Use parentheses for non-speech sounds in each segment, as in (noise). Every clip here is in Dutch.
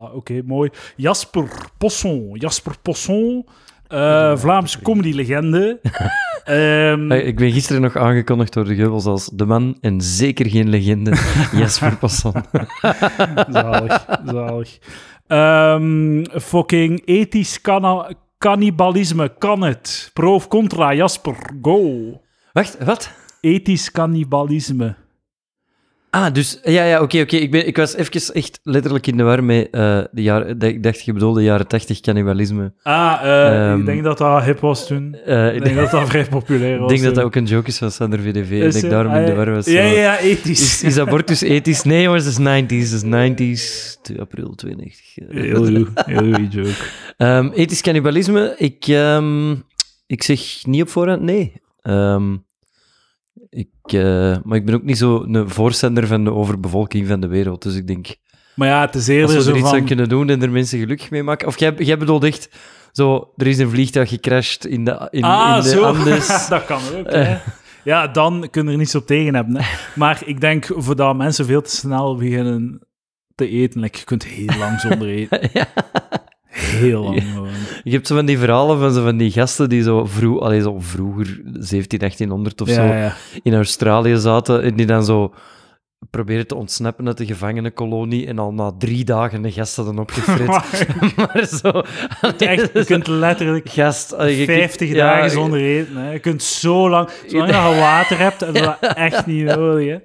Ah, Oké, mooi. Jasper Posson. Jasper Posson, eh Vlaamse comedy-legende. (laughs) Ehm, Hey, ik ben gisteren nog aangekondigd door de geubels als de man en zeker geen legende, (laughs) Jasper Passon. (laughs) zalig, zalig. Ehm, fucking ethisch cannibalisme, kan het? Pro of contra, Jasper, go. Wacht, wat? Ethisch cannibalisme. Ah, dus, ja, ja, oké, oké. Ik, ben- ik was even echt letterlijk in de war met eh, de jaren... Ik dacht, je bedoelde jaren 80 cannibalisme. Ah, eh, Ehm, ik denk dat dat hip was toen. Eh, Ik (laughs) denk dat dat vrij populair Ik was. denk dat dat ook een joke is van Sander VDV. En Is ik daarom in de Ah, war was. Ja, ja, ethisch. Is, is abortus ethisch? Nee, jongens, dat is 90s. Dat is 90s. 2 april 92. Heel goed, heel goed joke. Ehm, ethisch cannibalisme, ik, ehm, ik zeg niet op voorhand nee. Ehm, ik, eh, maar ik ben ook niet zo een voorstander van de overbevolking van de wereld. Dus ik denk, Maar ja, het is als eerder we zo er iets aan van... kunnen doen en er mensen gelukkig mee maken. Of jij, jij bedoelt echt, zo, er is een vliegtuig gecrashed in de, in, ah, in de zo. Andes. (laughs) dat kan ook, hè. Ja, dan kun je er niets op tegen hebben. Hè. Maar ik denk, voordat mensen veel te snel beginnen te eten, like, je kunt heel lang zonder (laughs) eten. Ja. Heel lang gewoon. Je hebt zo van die verhalen van, zo van die gasten die zo, vroeg, allee, zo vroeger, 17, 1800 of zo, Ja, in Australië zaten en die dan zo proberen te ontsnappen uit de gevangenenkolonie en al na drie dagen de gasten hadden opgefrit. (laughs) (laughs) maar zo... Echt, je (laughs) kunt letterlijk Gast... allee, je kunt- 50 ja, dagen zonder eten. Hè. Je kunt zo lang... Zolang je water hebt, dat echt niet nodig. Hè.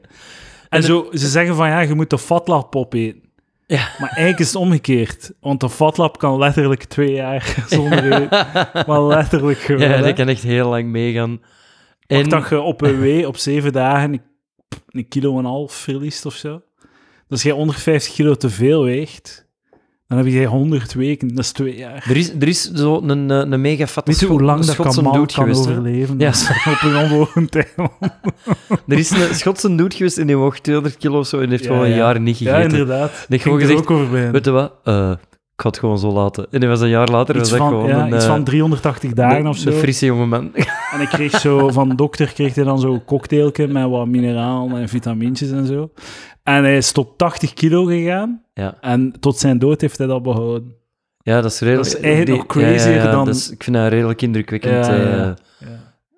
En zo, ze zeggen van, ja, je moet de fatlap opeten. Ja. Maar eigenlijk is het omgekeerd. Want de fatlap kan letterlijk twee jaar (laughs) zonder (laughs) eten. Maar letterlijk gewoon. Ja, dat kan echt heel lang meegaan. En, dat je op een wee op zeven dagen een, een kilo en een half verliest of zo. Dus als jij 150 kilo te veel weegt, dan heb je 100 weken. Dat is twee jaar. er is, er is zo een, eh, een mega fatte Weet je hoe lang dat Kamal kan geweest, overleven? Ja. (laughs) Op een onbewoond eiland. (laughs) Er is een Schotse dude geweest en die woog 200 kilo of zo en heeft Ja, gewoon een ja. jaar niet Ja, gegeten. inderdaad. Ik gewoon gezegd, ook over bij. Weet je wat? Eh, ik ga het gewoon zo laten. En dat was een jaar later, Iets was van, gewoon ja, een, iets eh, van 380 dagen een- of zo. Een frisse jonge man. (laughs) En ik kreeg zo van dokter kreeg hij dan zo'n cocktailje met wat mineraal en vitamintjes en zo. En hij is tot 80 kilo gegaan. Ja. En tot zijn dood heeft hij dat behouden. Ja, dat is redelijk... Dat is eigenlijk nog crazier ja, dan- dat is- ik vind dat een redelijk indrukwekkend... Eh,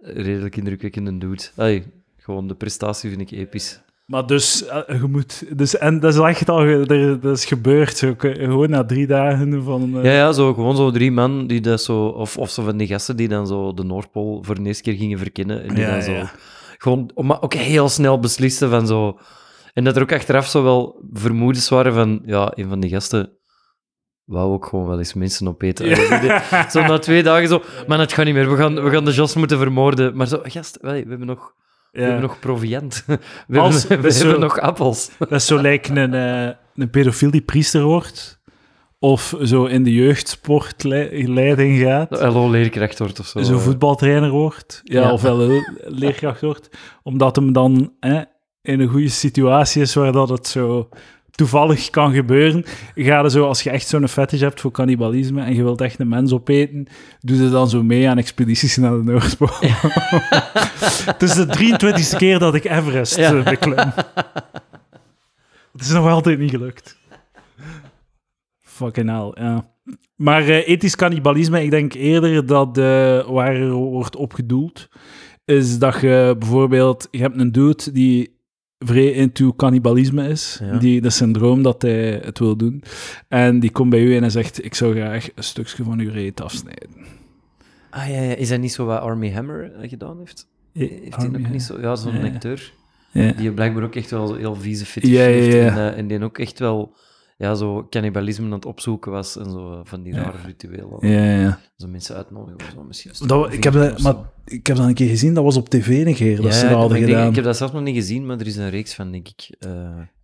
redelijk indrukwekkende dude. Allee, gewoon de prestatie vind ik episch. Maar dus, eh, je moet... Dus, en dat is echt al... er- Dat is gebeurd. Zo, gewoon na drie dagen van... eh, Ja, ja, zo, gewoon zo drie man die dat zo... Of, of zo van die gasten die dan zo de Noordpool voor de eerste keer gingen verkennen. En die Ja, dan zo... ja. Gewoon, maar ook heel snel beslissen van zo... En dat er ook achteraf zo wel vermoedens waren van... Ja, een van die gasten wou ook gewoon wel eens mensen opeten. Ja. Zo na twee dagen zo... Man, het gaat niet meer. We gaan, we gaan de Jos moeten vermoorden. Maar zo... Gast, wij, we hebben nog... We hebben nog proviant. (laughs) We, Als- hebben, we zo- hebben nog appels. (laughs) Dat is zo lijkt een, eh, een pedofiel die priester wordt. Of zo in de jeugdsportleiding gaat. LO leerkracht wordt of zo. Zo'n voetbaltrainer wordt. Ja, Ja. of wel een leerkracht wordt. Omdat hem dan hè, in een goede situatie is waar dat het zo toevallig kan gebeuren. Ga er zo, als je echt zo'n fetish hebt voor cannibalisme en je wilt echt een mens opeten, doe je dan zo mee aan expedities naar de Noordpool. (laughs) Het is de 23e keer dat ik Everest Ja. eh, beklim. Het is nog altijd niet gelukt. Fucking hell, ja. Maar eh, ethisch cannibalisme, ik denk eerder dat eh, waar er wordt opgedoeld, is dat je bijvoorbeeld, je hebt een dude die vrij into cannibalisme is, Ja. die dat syndroom dat hij het wil doen, en die komt bij u en hij zegt, ik zou graag een stukje van uw reet afsnijden. Ah ja, ja, is dat niet zo wat Army Hammer eh, gedaan heeft? Heeft hij ook niet zo... Ja, zo'n acteur. Die blijkbaar ook echt wel heel vieze fetish heeft. En, eh, en die ook echt wel ja, zo cannibalisme aan het opzoeken was en zo eh, van die rare rituelen. Ja, ja. Zo mensen uitnodigen of zo misschien. Dat, ik, heb dat, maar, ik heb dat een keer gezien, dat was op tv een keer, dat ze dat hadden denk- gedaan. ik heb dat zelf nog niet gezien, maar er is een reeks van, denk ik. eh,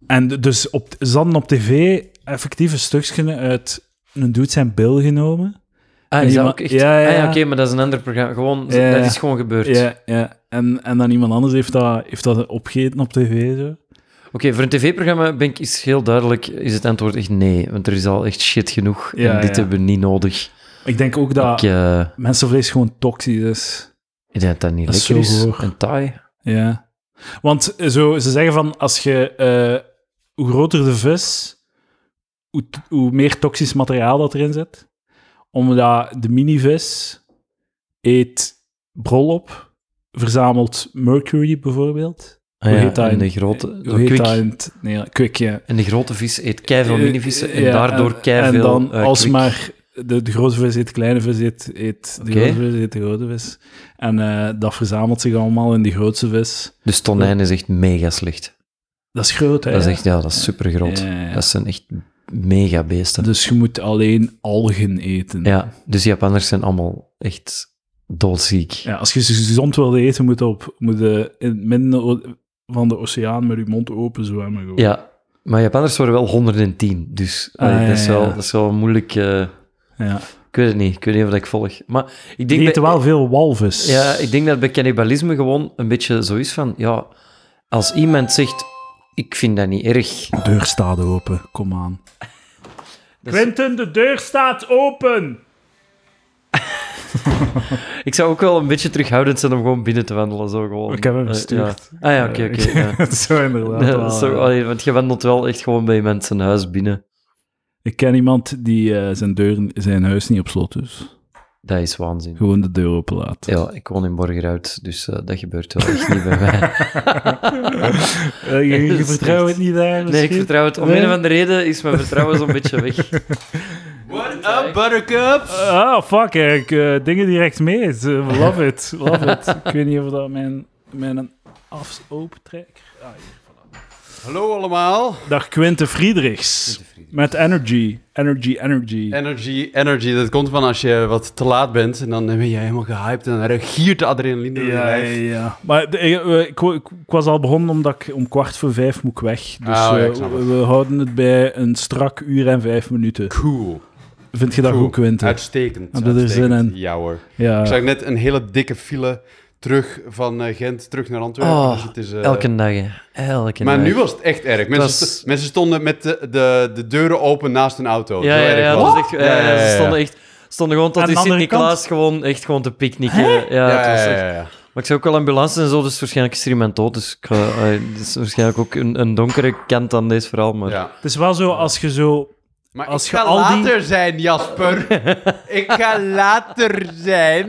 En dus op, ze hadden op tv effectief een stukje uit een dude zijn bil genomen. Ah, is dat ook echt? Ja, ja, Ah, ja oké, maar dat is een ander programma. Gewoon, Ja, dat is gewoon gebeurd. Ja, ja. En, en dan iemand anders heeft dat, heeft dat opgegeten op tv. Zo. Oké, voor een tv-programma ben ik, is heel duidelijk, is het antwoord echt nee. Want er is al echt shit genoeg Ja, en dit ja. hebben we niet nodig. Ik denk ook dat Ik, mensenvlees gewoon toxisch is. ik denk dat dat niet Dat lekker is. zo goor. En taai. Ja. Want zo, ze zeggen van, als je... eh, hoe groter de vis, hoe, hoe meer toxisch materiaal dat erin zit. Omdat de minivis eet brol op, verzamelt mercury bijvoorbeeld. Ah Hoe ja, heet dat en de grote, Hoe zo heet kwik. dat in het... Nee, ja, kwik, ja. En de grote vis eet keiveel minivissen en Ja, daardoor en- keiveel dan, eh, als kwik. maar de, de grote vis eet de kleine vis, eet, eet de Oké. grote vis, eet de grote vis. En eh, dat verzamelt zich allemaal in die grootste vis. Dus tonijn is echt mega slecht. Dat is groot, hè? Dat is echt, ja, dat is super groot. Ja, ja, ja. Dat zijn echt mega beesten. Dus je moet alleen algen eten. Ja, dus Japanners zijn allemaal echt doodziek. Ja, als je ze gezond wil eten, moet je op, moet je in het midden o- van de oceaan met je mond open zwemmen. Gewoon. Ja, maar Japanners worden wel 110, dus Ah, allee, dat, is wel, ja. dat is wel moeilijk. eh, Ja. ik weet het niet, ik weet niet of dat ik volg. Maar ik Die denk, eten bij, wel veel walvis. ja, ik denk dat bij cannibalisme gewoon een beetje zo is van, ja, als iemand zegt, ik vind dat niet erg. De deur staat open, kom aan. Quentin, de deur staat open! (laughs) ik zou ook wel een beetje terughoudend zijn om gewoon binnen te wandelen. Zo gewoon. Ik heb hem Eh, gestuurd. ja. Ah ja, oké, oké. ja. (laughs) Zo inderdaad. (laughs) Ja, wel, zo- allee, want je wandelt wel echt gewoon bij zijn huis binnen. Ik ken iemand die eh, zijn, deur, zijn huis niet op slot is. Dat is waanzin. Gewoon de deur open laat. Ja, ik woon in Borgerhout, dus eh, dat gebeurt wel echt niet bij mij. Je, is vertrouwt het niet daar Nee, ik misschien? vertrouw het. Om Nee? een of andere reden is mijn vertrouwen zo'n beetje weg. What up, buttercup? Ah, fuck, ik eh, dingen direct mee. Eh, Love it, love it. (laughs) Ik weet niet of dat mijn, mijn af opentrek. Ah, hier, voilà. Hallo allemaal. Dag Quinte Friedrichs. Met Energy. Energy, Energy. Energy, energy, dat komt van als je wat te laat bent en dan ben je helemaal gehyped en dan giert de adrenaline door je ja, ja, lijf. ja. Maar ik, eh, ik, ik, ik was al begonnen omdat ik om kwart voor vijf moet ik weg. Dus Ah, ja, eh, ik snap het. we houden het bij een strak uur en vijf minuten. Cool. Vind je dat goed, Quinte? Uitstekend. Heb je er zin uitstekend. in? Ja hoor. Ja. Ik zag net een hele dikke file terug van eh, Gent terug naar Antwerpen. Oh, dus het is, eh, Elke dag, hè. Elke Maar dag. nu was het echt erg. Mensen, was- mensen stonden met de, de, de deuren open naast een auto. Ja, Zo ja, erg was echt, ja, ja, ze stonden echt... Stonden gewoon tot in Sint-Niklaas gewoon echt gewoon te picknicken. Ja, Ja, het was ja, echt- ja, ja. Maar ik zou ook wel ambulance en zo, dus waarschijnlijk is er iemand dood. Dus ik ga, (laughs) eh, het is waarschijnlijk ook een, een donkere kant aan deze verhaal. Maar ja. Het is wel zo, als je zo... Maar Als ik je ga al die- later zijn, Jasper. (laughs) ik ga later zijn.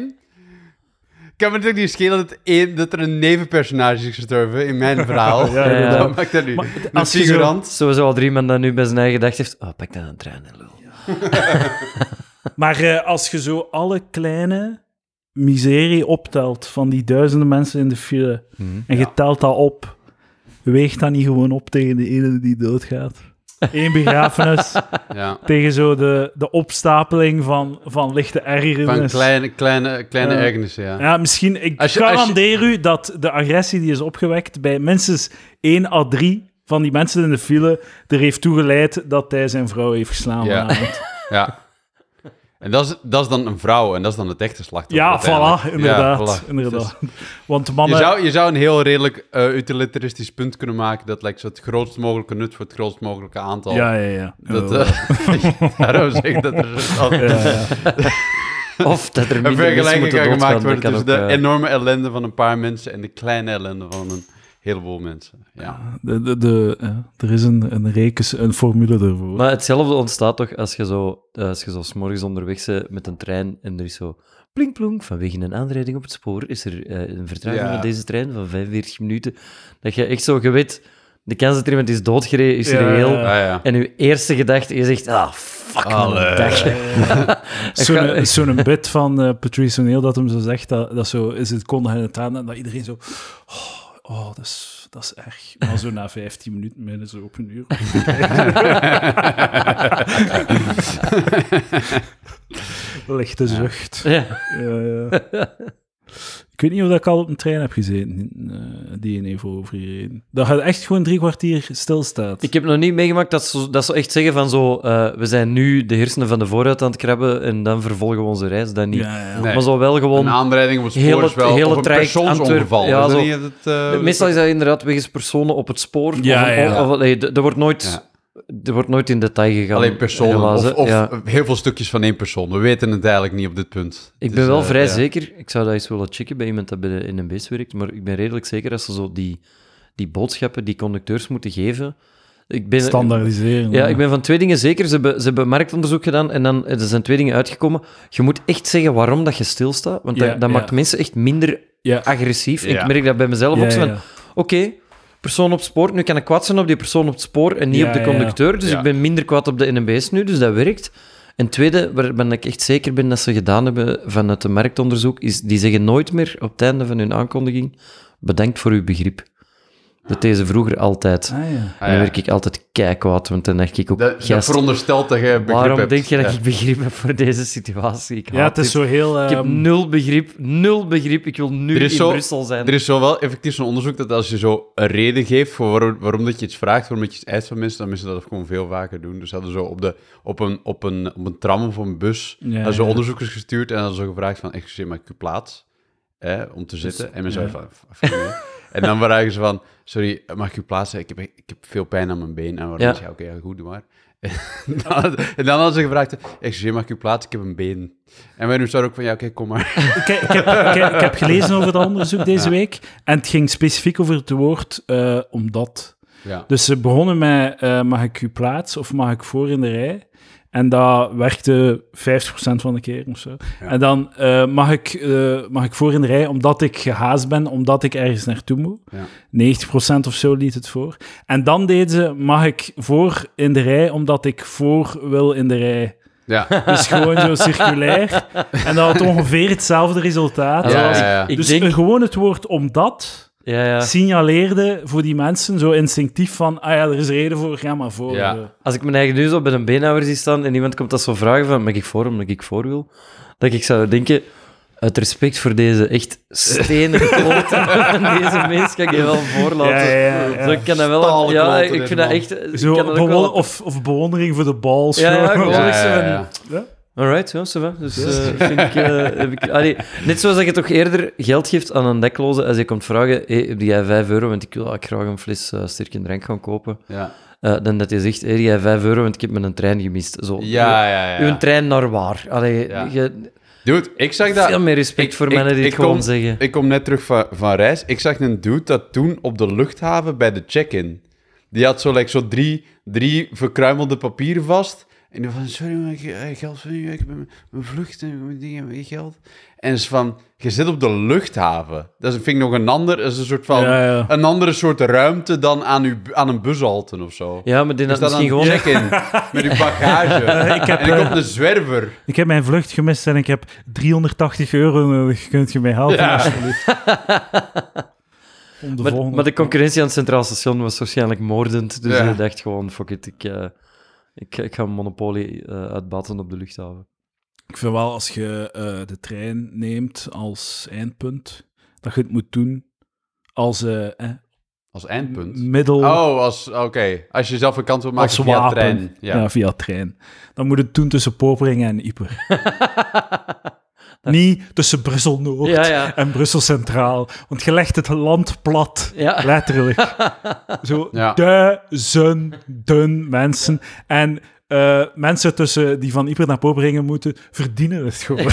Ik kan me natuurlijk niet schelen dat, één, dat er een nevenpersonage is gestorven in mijn (laughs) verhaal. Ja, ja. (laughs) Dat maakt dat nu. Maar Een als je zo- figurant. sowieso al drie man dat nu bij zijn eigen gedacht heeft... Oh, pak dan een trein en lul. Maar eh, als je zo alle kleine miserie optelt van die duizenden mensen in de file en je telt dat op, weegt dat niet gewoon op tegen de ene die doodgaat? Eén begrafenis (laughs) Ja. tegen zo de, de opstapeling van, van lichte ergernis. Van kleine, kleine, kleine ergernissen, ja. Ja, misschien... Ik je- je- garandeer u dat de agressie die is opgewekt bij minstens 1 à 3 van die mensen in de file er heeft toegeleid dat hij zijn vrouw heeft geslaan ja. (laughs) En dat is, dat is dan een vrouw en dat is dan het echte slachtoffer. Ja, voilà, inderdaad. Ja, voilà. inderdaad. Want Je mannen... zou, je zou een heel redelijk eh, utilitaristisch punt kunnen maken dat like, zo het grootst mogelijke nut voor het grootst mogelijke aantal. Ja, ja, ja. Dat, eh, (laughs) daarom zeg ik dat er (laughs) ja. (laughs) Of dat er een vergelijking kan gemaakt worden tussen ook, de enorme ellende van een paar mensen en de kleine ellende van een heleboel mensen. Ja. De, de, de, ja, er is een, een rekens, een formule ervoor. Maar hetzelfde ontstaat toch als je zo, eh, als je zo 's morgens onderweg bent met een trein en er is zo plink plonk, vanwege een aanrijding op het spoor is er eh, een vertraging Ja. van deze trein van 45 minuten. Dat je echt zo, je weet, de kans dat er iemand is doodgereden is Ja, reëel. Ah, ja. En je eerste gedachte, je zegt, ah, fuck Allee. mijn dag. (laughs) Zo'n zo'n bit van eh, Patrice O'Neill dat hem zo zegt, dat, dat zo is het kondig in het aan en dat iedereen zo... Oh, oh, dat, is, dat is erg. (laughs) Maar zo na 15 minuten, midden zo op een uur. (laughs) Lichte zucht. Ja. Ja, ja. (laughs) Ik weet niet of dat ik al op een trein heb gezeten, eh, die in even overgereden. Dat je echt gewoon drie kwartier stilstaat. Ik heb nog niet meegemaakt dat ze, dat ze echt zeggen van zo, eh, we zijn nu de hersenen van de vooruit aan het krabben en dan vervolgen we onze reis. Dat niet. Ja, ja. Nee. Maar zo wel gewoon... Een aanrijding op het spoor hele- is wel hele of een traject persoonsongeval. Antwerpen- ja, zo. het, eh, Meestal is dat inderdaad wegens personen op het spoor. Ja, of, ja. of- of- nee, er, wordt nooit, Ja. Er wordt nooit in detail gegaan. Alleen personen helaas, of, hè. of Ja. heel veel stukjes van één persoon. We weten het eigenlijk niet op dit punt. Ik ben wel eh, vrij ja. zeker, ik zou dat eens willen checken bij iemand dat bij de NMB's werkt, maar ik ben redelijk zeker dat ze zo die, die boodschappen die conducteurs moeten geven, ik ben, Standaardiseren. Ja, ik ben van twee dingen zeker. Ze hebben, ze hebben marktonderzoek gedaan en dan er zijn twee dingen uitgekomen. Je moet echt zeggen waarom dat je stilstaat, want Ja, dat, dat ja. maakt mensen echt minder Ja. agressief. Ja. Ik merk dat bij mezelf Ja, ook zo van, oké, persoon op het spoor, nu kan ik kwaad zijn op die persoon op het spoor en niet Ja, op de ja, ja. conducteur, dus Ja. ik ben minder kwaad op de NMB's nu, dus dat werkt. En tweede, waarvan ik echt zeker ben dat ze gedaan hebben vanuit het marktonderzoek, is die zeggen nooit meer op het einde van hun aankondiging bedankt voor uw begrip. Dat deden ze vroeger altijd. Ah, ja. Ah, En dan ja. werd ik altijd keikwaad, want dan dacht ik ook, Dat, dat veronderstelt dat je begrip waarom hebt. denk je dat Ja. ik begrip heb voor deze situatie? Ik ja, het is dit. zo heel... Ik heb ehm, nul begrip, nul begrip. Ik wil nu in zo- Brussel zijn. Er is zo wel effectief zo'n onderzoek dat als je zo een reden geeft voor waarom, waarom dat je iets vraagt, waarom dat je iets eist van mensen, dan mensen dat gewoon veel vaker doen. Dus ze hadden zo op, de, op, een, op, een, op een tram of een bus Ja, ja. onderzoekers gestuurd en hadden ze zo gevraagd van, excuseer, mag ik uw plaats hè, om te zitten? en mensen ja. van. En dan vragen ze van, sorry, mag ik uw plaats hebben? Ik heb, ik heb veel pijn aan mijn been. En waarom Ja. ja. oké, ja, goed, doe maar. En dan, en dan hadden ze gevraagd, excuseer, mag ik uw plaats? Ik heb een been. En wij doen zo ook van, ja, oké, kom maar. ik, ik, heb, ik, heb, ik heb gelezen over dat onderzoek deze week. En het ging specifiek over het woord eh, omdat. Ja. Dus ze begonnen met eh, mag ik u plaats of mag ik voor in de rij? En dat werkte 50% van de keer of zo. Ja. En dan eh, mag, ik, eh, mag ik voor in de rij omdat ik gehaast ben, omdat ik ergens naartoe moet. Ja. 90% of zo liet het voor. En dan deden ze, mag ik voor in de rij omdat ik voor wil in de rij. Ja. Dus gewoon zo circulair. (laughs) En dat had ongeveer hetzelfde resultaat. Ja, ja. Ik dus denk... gewoon het woord omdat Ja, ja. signaleerde voor die mensen zo instinctief van, ah ja, er is reden voor, ga maar voor. Ja. eh. Als ik mijn eigen nu zo bij een beenhouwer zie staan en iemand komt dat zo vragen van, mag ik voor omdat ik voor wil? Dat ik zou denken, uit respect voor deze echt stenen kloten (laughs) van deze mens, kan ik je wel voorlaten. Ja, ja, ja. Zo, ik kan dat wel... Stalen Ja, ik vind dat echt... ik Zo kan dat bewon- wel... of, of bewondering voor de bals. Ja, ja, gewoon Ja, echt zo ja, van... ja. Ja. Alright, ja, ça va. Dus eh, vind ik, eh, heb ik... Allee, net zoals dat je toch eerder geld geeft aan een dekloze als je komt vragen, hey, heb jij 5 euro, want ik wil eigenlijk graag een fles uh, sterke drank gaan kopen. Ja. Eh, dan dat je zegt, hey, heb jij 5 euro, want ik heb mijn trein gemist. Zo, Ja, ja, ja. Uw trein naar waar? Allee, Ja. je, Dude, ik zag dat... veel meer respect ik- voor ik- mannen die ik het gewoon kom- zeggen. Ik kom net terug van, van reis. Ik zag een dude dat toen op de luchthaven bij de check-in. Die had zo, like, zo drie, drie verkruimelde papieren vast. En die van, sorry, maar ik heb geld van u. Ik heb mijn, mijn vlucht en mijn dingen, mijn geld. En is van, je zit op de luchthaven. Dat is, vind ik nog een ander, dat is een soort van... Ja, ja. Een andere soort ruimte dan aan, uw, aan een bushalte of zo. Ja, maar die Je had misschien gewoon... een check-in (laughs) met uw bagage. ik heb, en ik eh, op de zwerver. Ik heb mijn vlucht gemist en ik heb 380 euro nodig. Kunt je mij helpen, Ja. alsjeblieft? (laughs) Om de Maar, volgende... maar de concurrentie aan het Centraal Station was waarschijnlijk moordend. Dus Ja. je dacht gewoon, fuck it, ik, eh, ik, ik ga een monopolie eh, uitbaten op de luchthaven. Ik vind wel, als je eh, de trein neemt als eindpunt, dat je het moet doen als eh, eh, Als eindpunt. middel... Oh, als, oké. Als je zelf een kant wil maken als via wapen. trein. Ja. Ja. via trein. Dan moet het doen tussen Poperingen en Ieper. (laughs) Niet tussen Brussel-Noord Ja, ja. en Brussel Centraal. Want je legt het land plat. Ja. Letterlijk. (laughs) Zo Ja. duizenden mensen. En eh, mensen tussen die van Ieper naar Poperingen moeten, verdienen het gewoon. (laughs)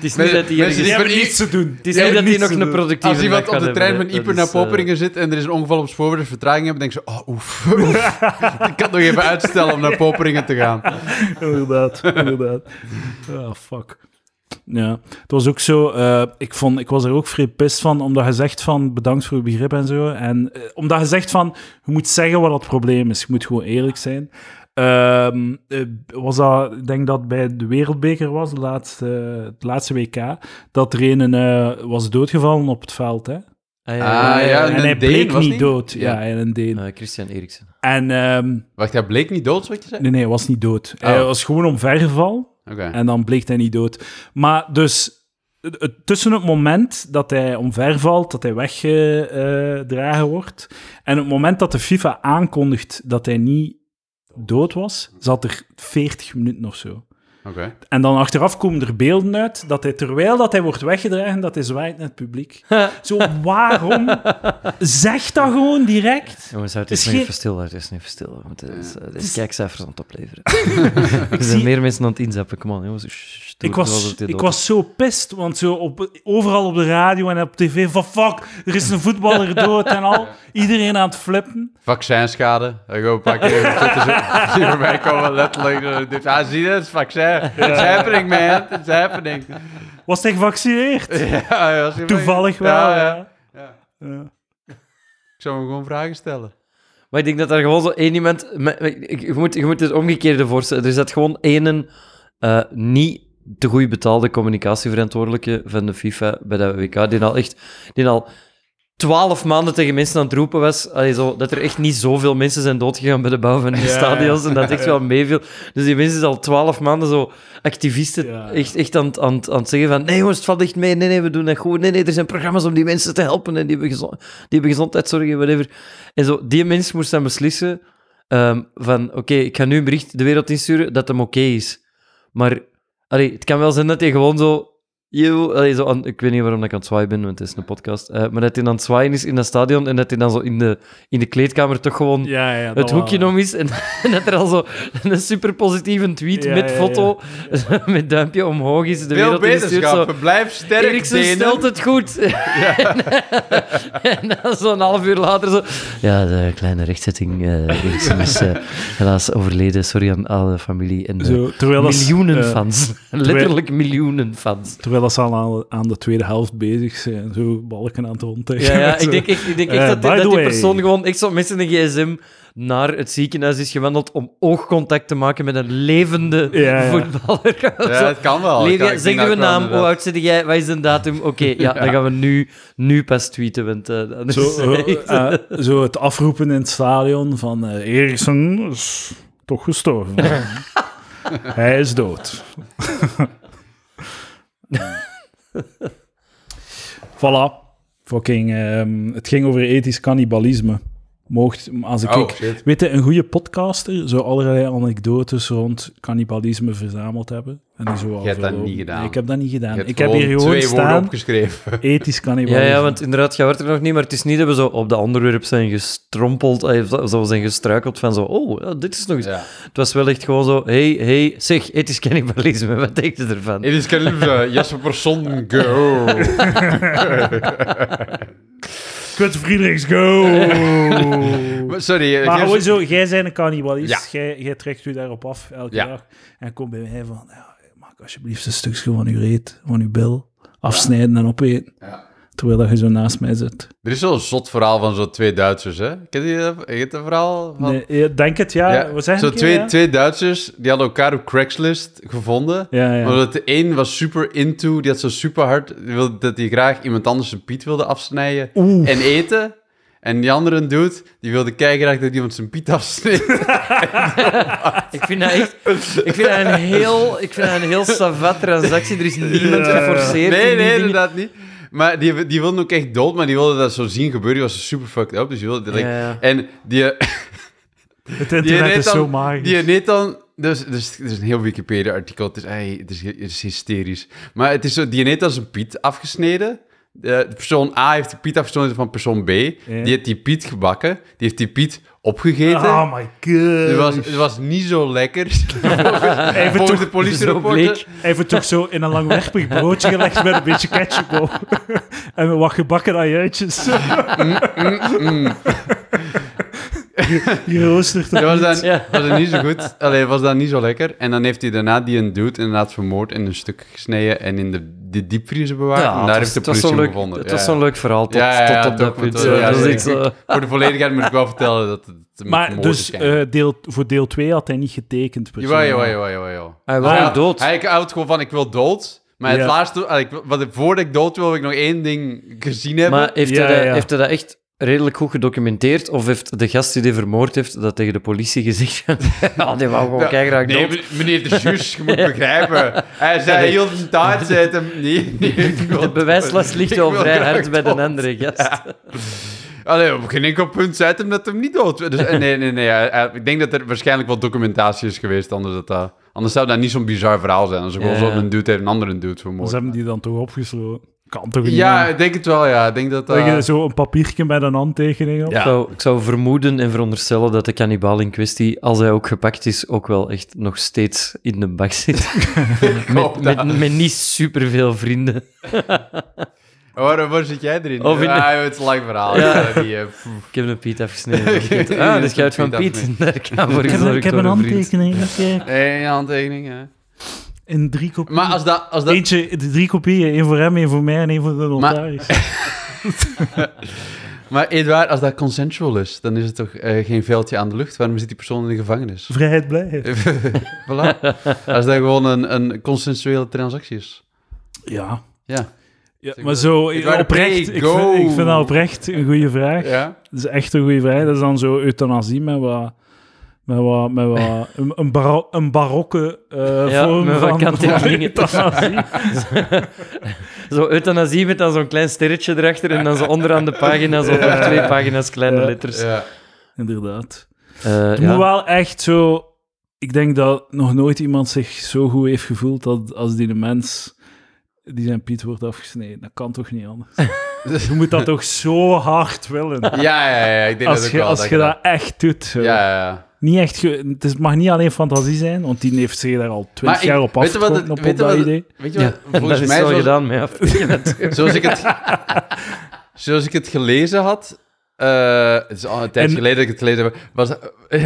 Het is niet dat die mensen ergens... die hebben niets te doen. Het is Die niet dat nog een productieve Als iemand op de trein van Ieper naar eh, Poperingen zit en er is een ongeval op spoor, is vertraging hebben, denk je oh, oef. (laughs) ik kan nog even uitstellen om naar Poperingen te gaan. (laughs) inderdaad, inderdaad. Ah, fuck. Ja, het was ook zo, eh, ik, vond, ik was er ook vrij pist van, omdat je zegt van bedankt voor uw begrip en zo. En eh, omdat je zegt van, je moet zeggen wat het probleem is. Je moet gewoon eerlijk zijn. Ehm, eh, was dat, ik denk dat bij de Wereldbeker was, de laatste, het laatste WK, dat er een eh, was doodgevallen op het veld. Hè? Ah, Ah, ja, en hij Deen, bleek was niet dood. Ja. Ja, en een Deen. Eh, Christian Eriksen. En ehm, Wacht, hij bleek niet dood, wat je zei? nee, nee, hij was niet dood. Hij Oh. was gewoon omvergeval. Oké. En dan bleek hij niet dood. Maar dus tussen het moment dat hij omvervalt, dat hij weggedragen wordt, en het moment dat de FIFA aankondigt dat hij niet dood was, zat er 40 minuten of zo. Oké. En dan achteraf komen er beelden uit dat hij, terwijl dat hij wordt weggedragen, dat hij zwaait naar het publiek. (laughs) Zo, waarom? Zeg dat gewoon direct. Jongens, het Is is niet even stil, het is niet even stil. We moeten dus, uh, deze kijkcijfers aan het opleveren. (laughs) (laughs) er zijn zie- meer mensen aan het inzappen, kom on, jongens. Shh, shh, doe- Ik was, ik was zo pist, want zo op, overal op de radio en op tv van fuck, er is een voetballer dood en al. Iedereen aan het flippen. Vaccinschade. Ik hoop een paar keer je mij komen letterlijk. dit- Ah, zie je, het is vaccin. It's happening, man. It's happening. Was hij gevaccineerd? (laughs) Ja, Toevallig wel, Ja, ja. ja. Ja. Ik zou hem gewoon vragen stellen. Maar ik denk dat er gewoon zo één iemand... Je moet, je moet het omgekeerde voorstellen. Er zit gewoon één eh, niet te goed betaalde communicatieverantwoordelijke van de FIFA bij dat WK, die al echt... Die al twaalf maanden tegen mensen aan het roepen was, allee, zo, dat er echt niet zoveel mensen zijn doodgegaan bij de bouw van die Ja, stadions, en dat echt wel meeviel. Dus die mensen is al twaalf maanden zo activisten Ja. echt, echt aan, het- aan, aan het zeggen van nee jongens, het valt echt mee, nee, nee, we doen dat goed, nee, nee, er zijn programma's om die mensen te helpen en die hebben, gezo- die hebben gezondheidszorg en whatever. En zo, die mens moest dan beslissen ehm, van oké, ik ga nu een bericht de wereld insturen dat hem oké is. Maar allee, het kan wel zijn dat hij gewoon zo... Yo, allee, zo aan- ik weet niet waarom ik aan het zwaaien ben, want het is een podcast. eh, maar dat hij aan het zwaaien is in dat stadion en dat hij dan zo in de, in de kleedkamer toch gewoon Ja, ja, het hoekje wel, om is. En, (laughs) en dat er al zo een super positieve tweet Ja, met ja, foto, (laughs) met duimpje omhoog is. De Veel zo... wetenschappen. Blijf sterk, Eriksen stelt het goed. (laughs) en dan zo'n half uur later zo... Ja, de kleine rechtzetting. eh Eriksen is eh, helaas overleden. Sorry aan alle familie en de Zo, miljoenen fans. Letterlijk miljoenen fans. Terwijl dat ze al aan, aan de tweede helft bezig zijn, zo balken aan het rondtrekken. Ja, ja (laughs) ik denk echt, ik denk echt Eh, dat, die- dat die persoon gewoon echt zo met zijn gsm naar het ziekenhuis is gewandeld om oogcontact te maken met een levende Ja, ja. voetballer. Ja, (laughs) het kan wel. Ik Levi, kan- ik zeg denk dat uw ik wel naam, hoe oud zit jij, wat is de datum? Oké, (laughs) ja, dan gaan we nu, nu pas tweeten, want eh, anders Zo, is eh, echt- zo het afroepen in het stadion van eh Eriksen is toch gestorven. Hij is dood. (laughs) voilà. Fucking, ehm, het ging over ethisch cannibalisme. Mocht, als ik, Oh, ik weet je, een goede podcaster zou allerlei anekdotes rond cannibalisme verzameld hebben. En die zo hebt dat niet gedaan. Nee, ik heb dat niet Je gedaan. hebt Ik heb hier gewoon twee woorden staan, opgeschreven. (laughs) ethisch Ja, cannibalisme. ja, want inderdaad, je hoort er nog niet, maar het is niet dat we zo op de onderwerp zijn gestrompeld, eh, zo zijn gestruikeld van zo, oh, ja, dit is nog eens... Ja. Het was wel echt gewoon zo, hey, hey, zeg, ethisch cannibalisme, (laughs) wat denk je ervan? Het is Kalimza, Jasper Persson, go. (laughs) Kut Friedrichs, go! (laughs) Maar Sorry, eh, Maar geef- gewoon zo, jij bent een cannibalist, Ja. jij, jij trekt u daarop af elke Ja. dag. En komt bij mij van, ja, maak alsjeblieft een stukje van uw reet, van uw bil, afsnijden en opeten. Ja. Terwijl dat je zo naast mij zit. Er is zo'n zot verhaal van zo'n twee Duitsers, hè? Ken je dat? Ken je dat verhaal? Van... Nee, denk het, ja. Ja, zo twee, ja? twee Duitsers, die hadden elkaar op Craigslist gevonden. Ja, ja. Omdat de een was super into, die had zo super hard, die wilde, dat hij graag iemand anders zijn piet wilde afsnijden en eten. En die andere dude, die wilde kijken dat iemand zijn piet afsneed. (laughs) Ik vind dat echt... Ik vind dat een heel... Ik vind dat een heel savat transactie. Er is niemand geforceerd nee, in die nee, dingen. inderdaad niet. Maar die, die wilde ook echt dood, maar die wilde dat zo zien gebeuren. Die was super fucked up, dus die wilde... like- Ja. En die... (laughs) Het internet is dan- zo magisch. Die deed dan... Dus, dus, het is een heel Wikipedia-artikel. Het, het, is, het is hysterisch. Maar het is zo, die heeft dan zijn piet afgesneden. De, de persoon A heeft de piet afgesneden van persoon B. Die heeft die piet gebakken. Die heeft die piet opgegeten. Oh my god. Het was, het was niet zo lekker. (laughs) Even Volgens toch, de zo politierapporten. even toch zo in een langwerpig broodje gelegd met een beetje ketchup op. (laughs) en wat gebakken ajuitjes. Je roostert Dat het was dan, Ja. was dan niet zo goed. Allee, was dan niet zo lekker. En dan heeft hij daarna die een dude inderdaad vermoord en een stuk gesneden en in de, de diepvriezer bewaard. en het daar was- heeft de was politie hem leuk, gevonden. Het Ja, was ja. zo'n leuk verhaal tot, Ja, ja, ja, tot op dat punt. ja, zo- Voor de volledigheid moet ik wel vertellen dat het Maar dus eh, deel, voor deel 2 had hij niet getekend. Jawel, jawel, jawel, jawel, jawel. Hij wou Hij- dood. Hij houdt gewoon van, ik wil dood. Maar het Ja. laatste, allee, ik, wat, voordat ik dood wil, wil ik nog één ding gezien hebben. Maar heeft, Ja, hij dat, ja. heeft hij dat echt redelijk goed gedocumenteerd? Of heeft de gast die die vermoord heeft dat tegen de politie gezegd? (laughs) ja, die wou gewoon Ja, keigraag nee, dood. men- meneer de juge, je moet (laughs) begrijpen. Hij zei heel de tijd, zei het hem, nee, nee, ik (laughs) De bewijslast ligt Ik wel wil vrij graag hard bij de andere gast. Allee, op geen enkel punt zei het hem dat hem niet dood werd. Dus, eh, nee, nee, nee. ik denk dat er waarschijnlijk wel documentatie is geweest, anders dat dat Anders zou dat niet zo'n bizar verhaal zijn. Als er gewoon Ja. zo'n dude heeft een andere dude Ze vermoord. hebben die dan toch opgesloten. Kan toch niet? Ja, ik denk het wel, ja. Ik denk dat je zo een papiertje met een handtekening op. Ja. Ik, zou, ik zou vermoeden en veronderstellen dat de kannibaal in kwestie, als hij ook gepakt is, ook wel echt nog steeds in de bak zit. (laughs) met, met, met niet superveel vrienden. (laughs) Waar, waar zit jij erin? Of in- Ja, het is een lang verhaal. Ja. Ja. Die, eh. Ik heb een Piet afgesneden. (laughs) Ah, de schuit van Piet. Daar kan voor Ik heb, gezorgd ik heb een handtekening handtekening, ja. In drie kopieën. Maar als dat... Als dat Eentje, de drie kopieën. één voor hem, één voor mij en één voor de notaris. (laughs) maar Edouard, als dat consensual is, dan is het toch eh, geen veldje aan de lucht? Waarom zit die persoon in de gevangenis? Vrijheid blijft. (laughs) voilà. Als dat gewoon een, een consensuele transactie is. Ja. Ja. ja maar maar, zo, oprecht, ik vind, ik vind dat oprecht een goede vraag. Ja? Dat is echt een goede vraag. Dat is dan zo euthanasie met wat... Met wat, met wat (laughs) een, een, baro- een barokke eh Ja, vorm van, (laughs) euthanasie. (laughs) Zo euthanasie met dan zo'n klein sterretje erachter en dan zo onderaan de pagina zo nog twee pagina's kleine Ja. letters. Ja. Inderdaad. Eh, Het ja. moet wel echt zo... Ik denk dat nog nooit iemand zich zo goed heeft gevoeld dat als die de mens die zijn Piet wordt afgesneden. Dat kan toch niet anders? Je moet dat toch zo hard willen. Ja, ja, ja, ik denk dat Als ook je, wel. als je dat echt doet. zo. Ja, ja, ja. Niet echt ge- het is- mag niet alleen fantasie zijn, want die heeft zich daar al twintig jaar op weet op, weet op je dat wat het- idee. Weet je Ja, wat? Volgens is mij, wel zoals, gedaan (laughs) zoals, ik het, zoals ik het gelezen had... eh, het is al een tijd En- geleden dat ik het gelezen heb. Was,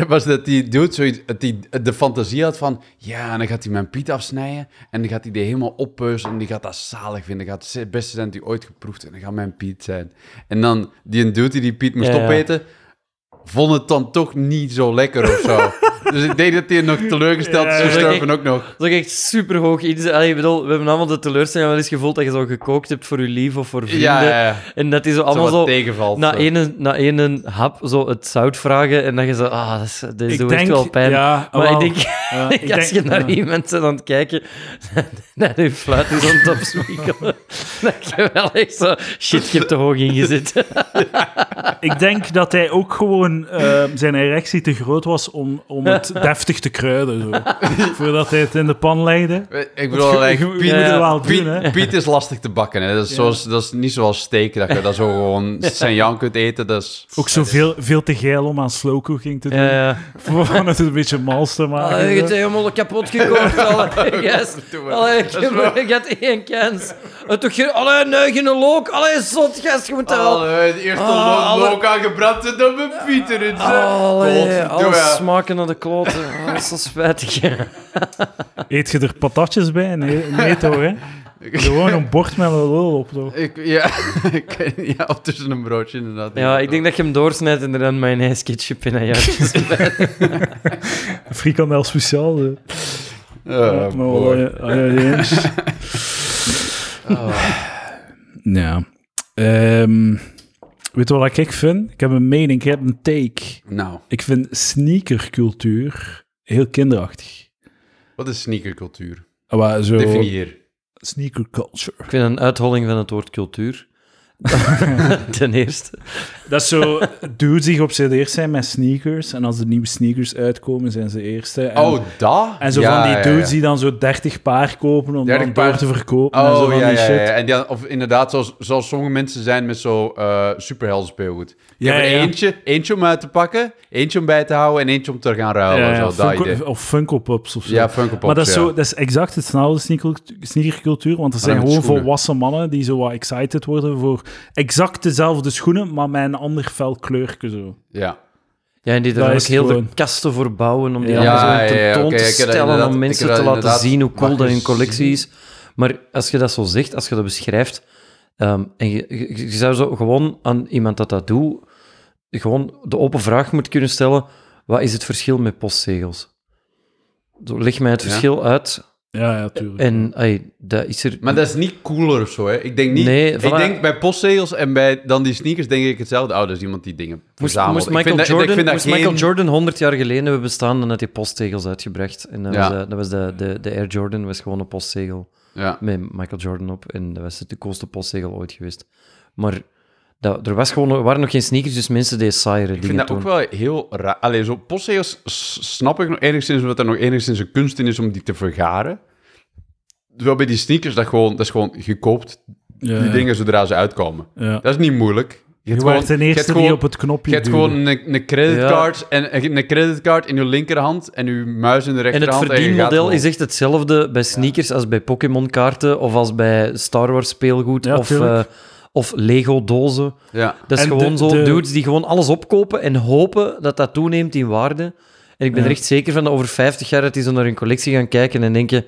was dat die dude zoiets, dat die de fantasie had van... Ja, en dan gaat hij mijn Piet afsnijden. En dan gaat hij die helemaal oppeuzen. En die gaat dat zalig vinden. Dat gaat het beste zijn hij ooit geproefd. En dan gaat mijn Piet zijn. En dan die een dude die die Piet moest Ja, ja. Vond het dan toch niet zo lekker of zo. (laughs) dus ik denk dat hij nog teleurgesteld is gestorven ook nog. Dat is echt super hoog. Allee, ik bedoel, we hebben allemaal de teleurstelling wel eens gevoeld dat je zo gekookt hebt voor je lief of voor vrienden. Ja, ja, ja. En dat die zo allemaal zo tegenvalt. na zo. ene, na ene hap zo het zout vragen en dat je zo, ah, dat, is, dat is Ik doet echt wel pijn. ja, maar wel, ik denk, ja, (laughs) ik als denk- je naar ja. iemand bent aan het kijken, (laughs) naar je fluit is aan het opzwiegelen, (laughs) dat je wel echt zo, shit, ik heb te hoog ingezet. Ik denk dat hij ook gewoon eh, zijn erectie te groot was om, om het deftig te kruiden. Zo. (laughs) Voordat hij het in de pan legde. Ik bedoel, (laughs) je- like, je Piet, ja, wel Piet, doen, hè. Piet is lastig te bakken. Hè. Dat, is zoals, dat is niet zoals steak, dat je dat zo gewoon (laughs) zijn jan kunt eten. Dat is... Ook zo veel, veel te geil om aan slow cooking te doen. Ja, ja. Voor het een beetje mals te maken. Allee, je zo. hebt helemaal kapot gekookt. Allee, yes. Allee, ik heb ik had één kans. Allee, nee, geen look. Allee, zot, gast, je moet wel... Allee, Ah, lo- alle- look aangebrand en dan met Piet erin. zeg. Allee, alles smaken naar de kloten. Oh, dat is zo spijtig. Eet je er patatjes bij? Nee, nee toch, hè? Gewoon een bord met een lul op, toch? Ik, ja, (laughs) ja, of tussen een broodje inderdaad. Ja, ik denk dat je hem doorsnijdt en er dan mayonaise, ketchup en ajaartjes (laughs) Frikandel speciaal. zo. Oh, Met boy. wat ajaardiens. Ja. Ehm, weet je wat ik vind? Ik heb een mening, ik heb een take. Nou, Ik vind sneakercultuur heel kinderachtig. wat is sneakercultuur? Ah, maar zo, Definieer. sneaker culture. Ik vind een uitholling van het woord cultuur. (laughs) (laughs) Ten eerste. Dat is zo, dudes die geobsedeerd zijn met sneakers. En als er nieuwe sneakers uitkomen, zijn ze eerste. En, Oh, dat? en zo Ja, van die dudes ja. die dan zo 30 paar kopen om 30 dan paar- te verkopen. en zo Oh, van ja, die ja, shit. ja. En die, of inderdaad, zoals, zoals sommige mensen zijn met zo eh superhelden speelgoed. Je Ja, hebt er ja. eentje, eentje om uit te pakken, eentje om bij te houden en eentje om te gaan ruilen. Ja, ja, zo, dat Funko- idee. of Funko Pops of zo. Ja, Funko Pops, maar dat is, ja. zo, dat is exact hetzelfde sneaker, sneakercultuur, want er zijn met gewoon schoenen. volwassen mannen die zo wat excited worden voor exact dezelfde schoenen, maar met een ander fel kleurje zo. Ja. Ja, en die Dat er ook heel gewoon- de kasten voor bouwen om die Ja, allemaal zo tentoon te stellen, om mensen te laten zien hoe cool dat hun collectie is. Maar als je dat zo zegt, als je dat beschrijft, ehm, en je, je, je zou zo gewoon aan iemand dat dat doet, gewoon de open vraag moeten kunnen stellen, wat is het verschil met postzegels? Zo, leg mij het Ja. verschil uit Ja, ja, tuurlijk. en ai, dat is er... Maar dat is niet cooler of zo, hè. Ik denk niet... Nee, ik denk bij postzegels en bij dan die sneakers denk ik hetzelfde. Oh, dat is iemand die dingen Moest, verzamelt. moest Ik Michael, vind dat- ik Jordan, vind dat moest geen- Michael Jordan 100 jaar geleden hebben bestaan, dan had hij posttegels uitgebracht. En dat Ja. was, de, dat was de, de, de Air Jordan, was gewoon een postzegel Ja. met Michael Jordan op. En dat was de coolste postzegel ooit geweest. Maar Dat, er, was gewoon, er waren nog geen sneakers, dus mensen deden saaiere Ik dingen vind dat toen. ook wel heel raar. Allee, zo postzegels snap ik nog enigszins, omdat er nog enigszins een kunst in is om die te vergaren. Terwijl bij die sneakers, dat, gewoon, dat is gewoon gekoopt, Ja, die dingen zodra ze uitkomen. Ja. Dat is niet moeilijk. Je Je hebt wordt gewoon- ten eerste gewoon- op het knopje Je hebt gewoon een, een creditcard en een creditcard in je linkerhand en je muis in de En het rechterhand. je gaat verdienmodel is echt hetzelfde bij sneakers als bij Pokémon-kaarten of als bij Star Wars speelgoed Ja, of, tuurlijk. Eh, of Lego-dozen. Ja. Dat is En gewoon de- zo de- dudes die gewoon alles opkopen en hopen dat dat toeneemt in waarde. En ik ben Ja. er echt zeker van dat over 50 jaar dat die zo naar hun collectie gaan kijken en denken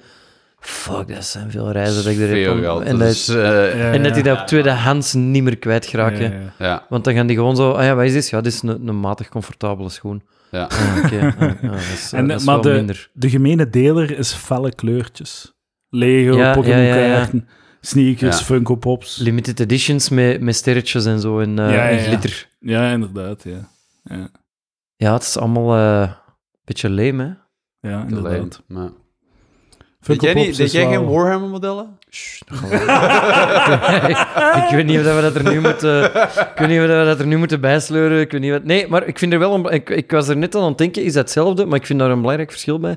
fuck, dat zijn veel reizen dat ik er heb. Veel om- geld. En, dat eh, Ja, en dat die dat op tweedehands niet meer kwijtraken. Ja, ja. ja. Want dan gaan die gewoon zo, ah ja, wat is dit? Ja, dit is een, een matig comfortabele schoen. Ja. Ah, oké. Ah, ja, dat is, (laughs) eh, En, dat is maar wel de, minder. de gemene deler is felle kleurtjes. Lego, Ja, Pokémon ja, ja, ja. kaarten, sneakers, Ja. Funko Pops. Limited editions met, met sterretjes en zo en, eh, Ja, ja, en ja. glitter. Ja, inderdaad. Ja, ja. Ja, het is allemaal eh, een beetje lame, hè? ja inderdaad. Maar... Funko Deed jij, niet, deed jij wel- geen Warhammer-modellen? (laughs) ik weet niet of dat we dat er nu moeten, ik weet niet of we dat er nu moeten bijsleuren. Ik weet niet wat, nee, maar ik vind er wel een, ik, ik was er net aan aan het denken, is dat hetzelfde? Maar ik vind daar een belangrijk verschil bij.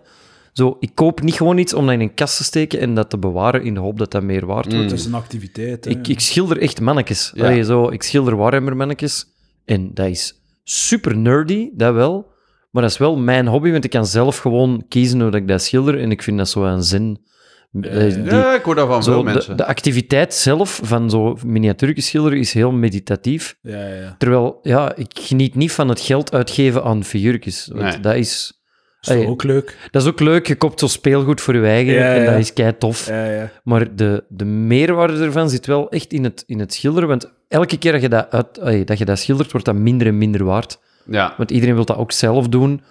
Zo, ik koop niet gewoon iets om dat in een kast te steken en dat te bewaren in de hoop dat dat meer waard wordt. Mm. Het is een activiteit. hè. Ik, ik schilder echt mannetjes. Ja. Allee, zo, ik schilder Warhammer mannetjes. En dat is super nerdy, dat wel. Maar dat is wel mijn hobby, want ik kan zelf gewoon kiezen hoe dat ik dat schilder. En ik vind dat zo een zin. Die- Ja, ik hoor dat van veel zo, de, mensen. de activiteit zelf van zo miniatuurtjes schilderen is heel meditatief. Ja, ja. Terwijl, ja, ik geniet niet van het geld uitgeven aan figuurtjes. Want Nee. dat is... Is toch Allee, ook leuk? Dat is ook leuk, je koopt zo speelgoed voor je eigen Ja, en ja. dat is kei tof. Ja, ja. Maar de, de meerwaarde ervan zit wel echt in het, in het schilderen. Want elke keer dat je dat, uit, allee, dat je dat schildert, wordt dat minder en minder waard. ja. Want iedereen wil dat ook zelf doen.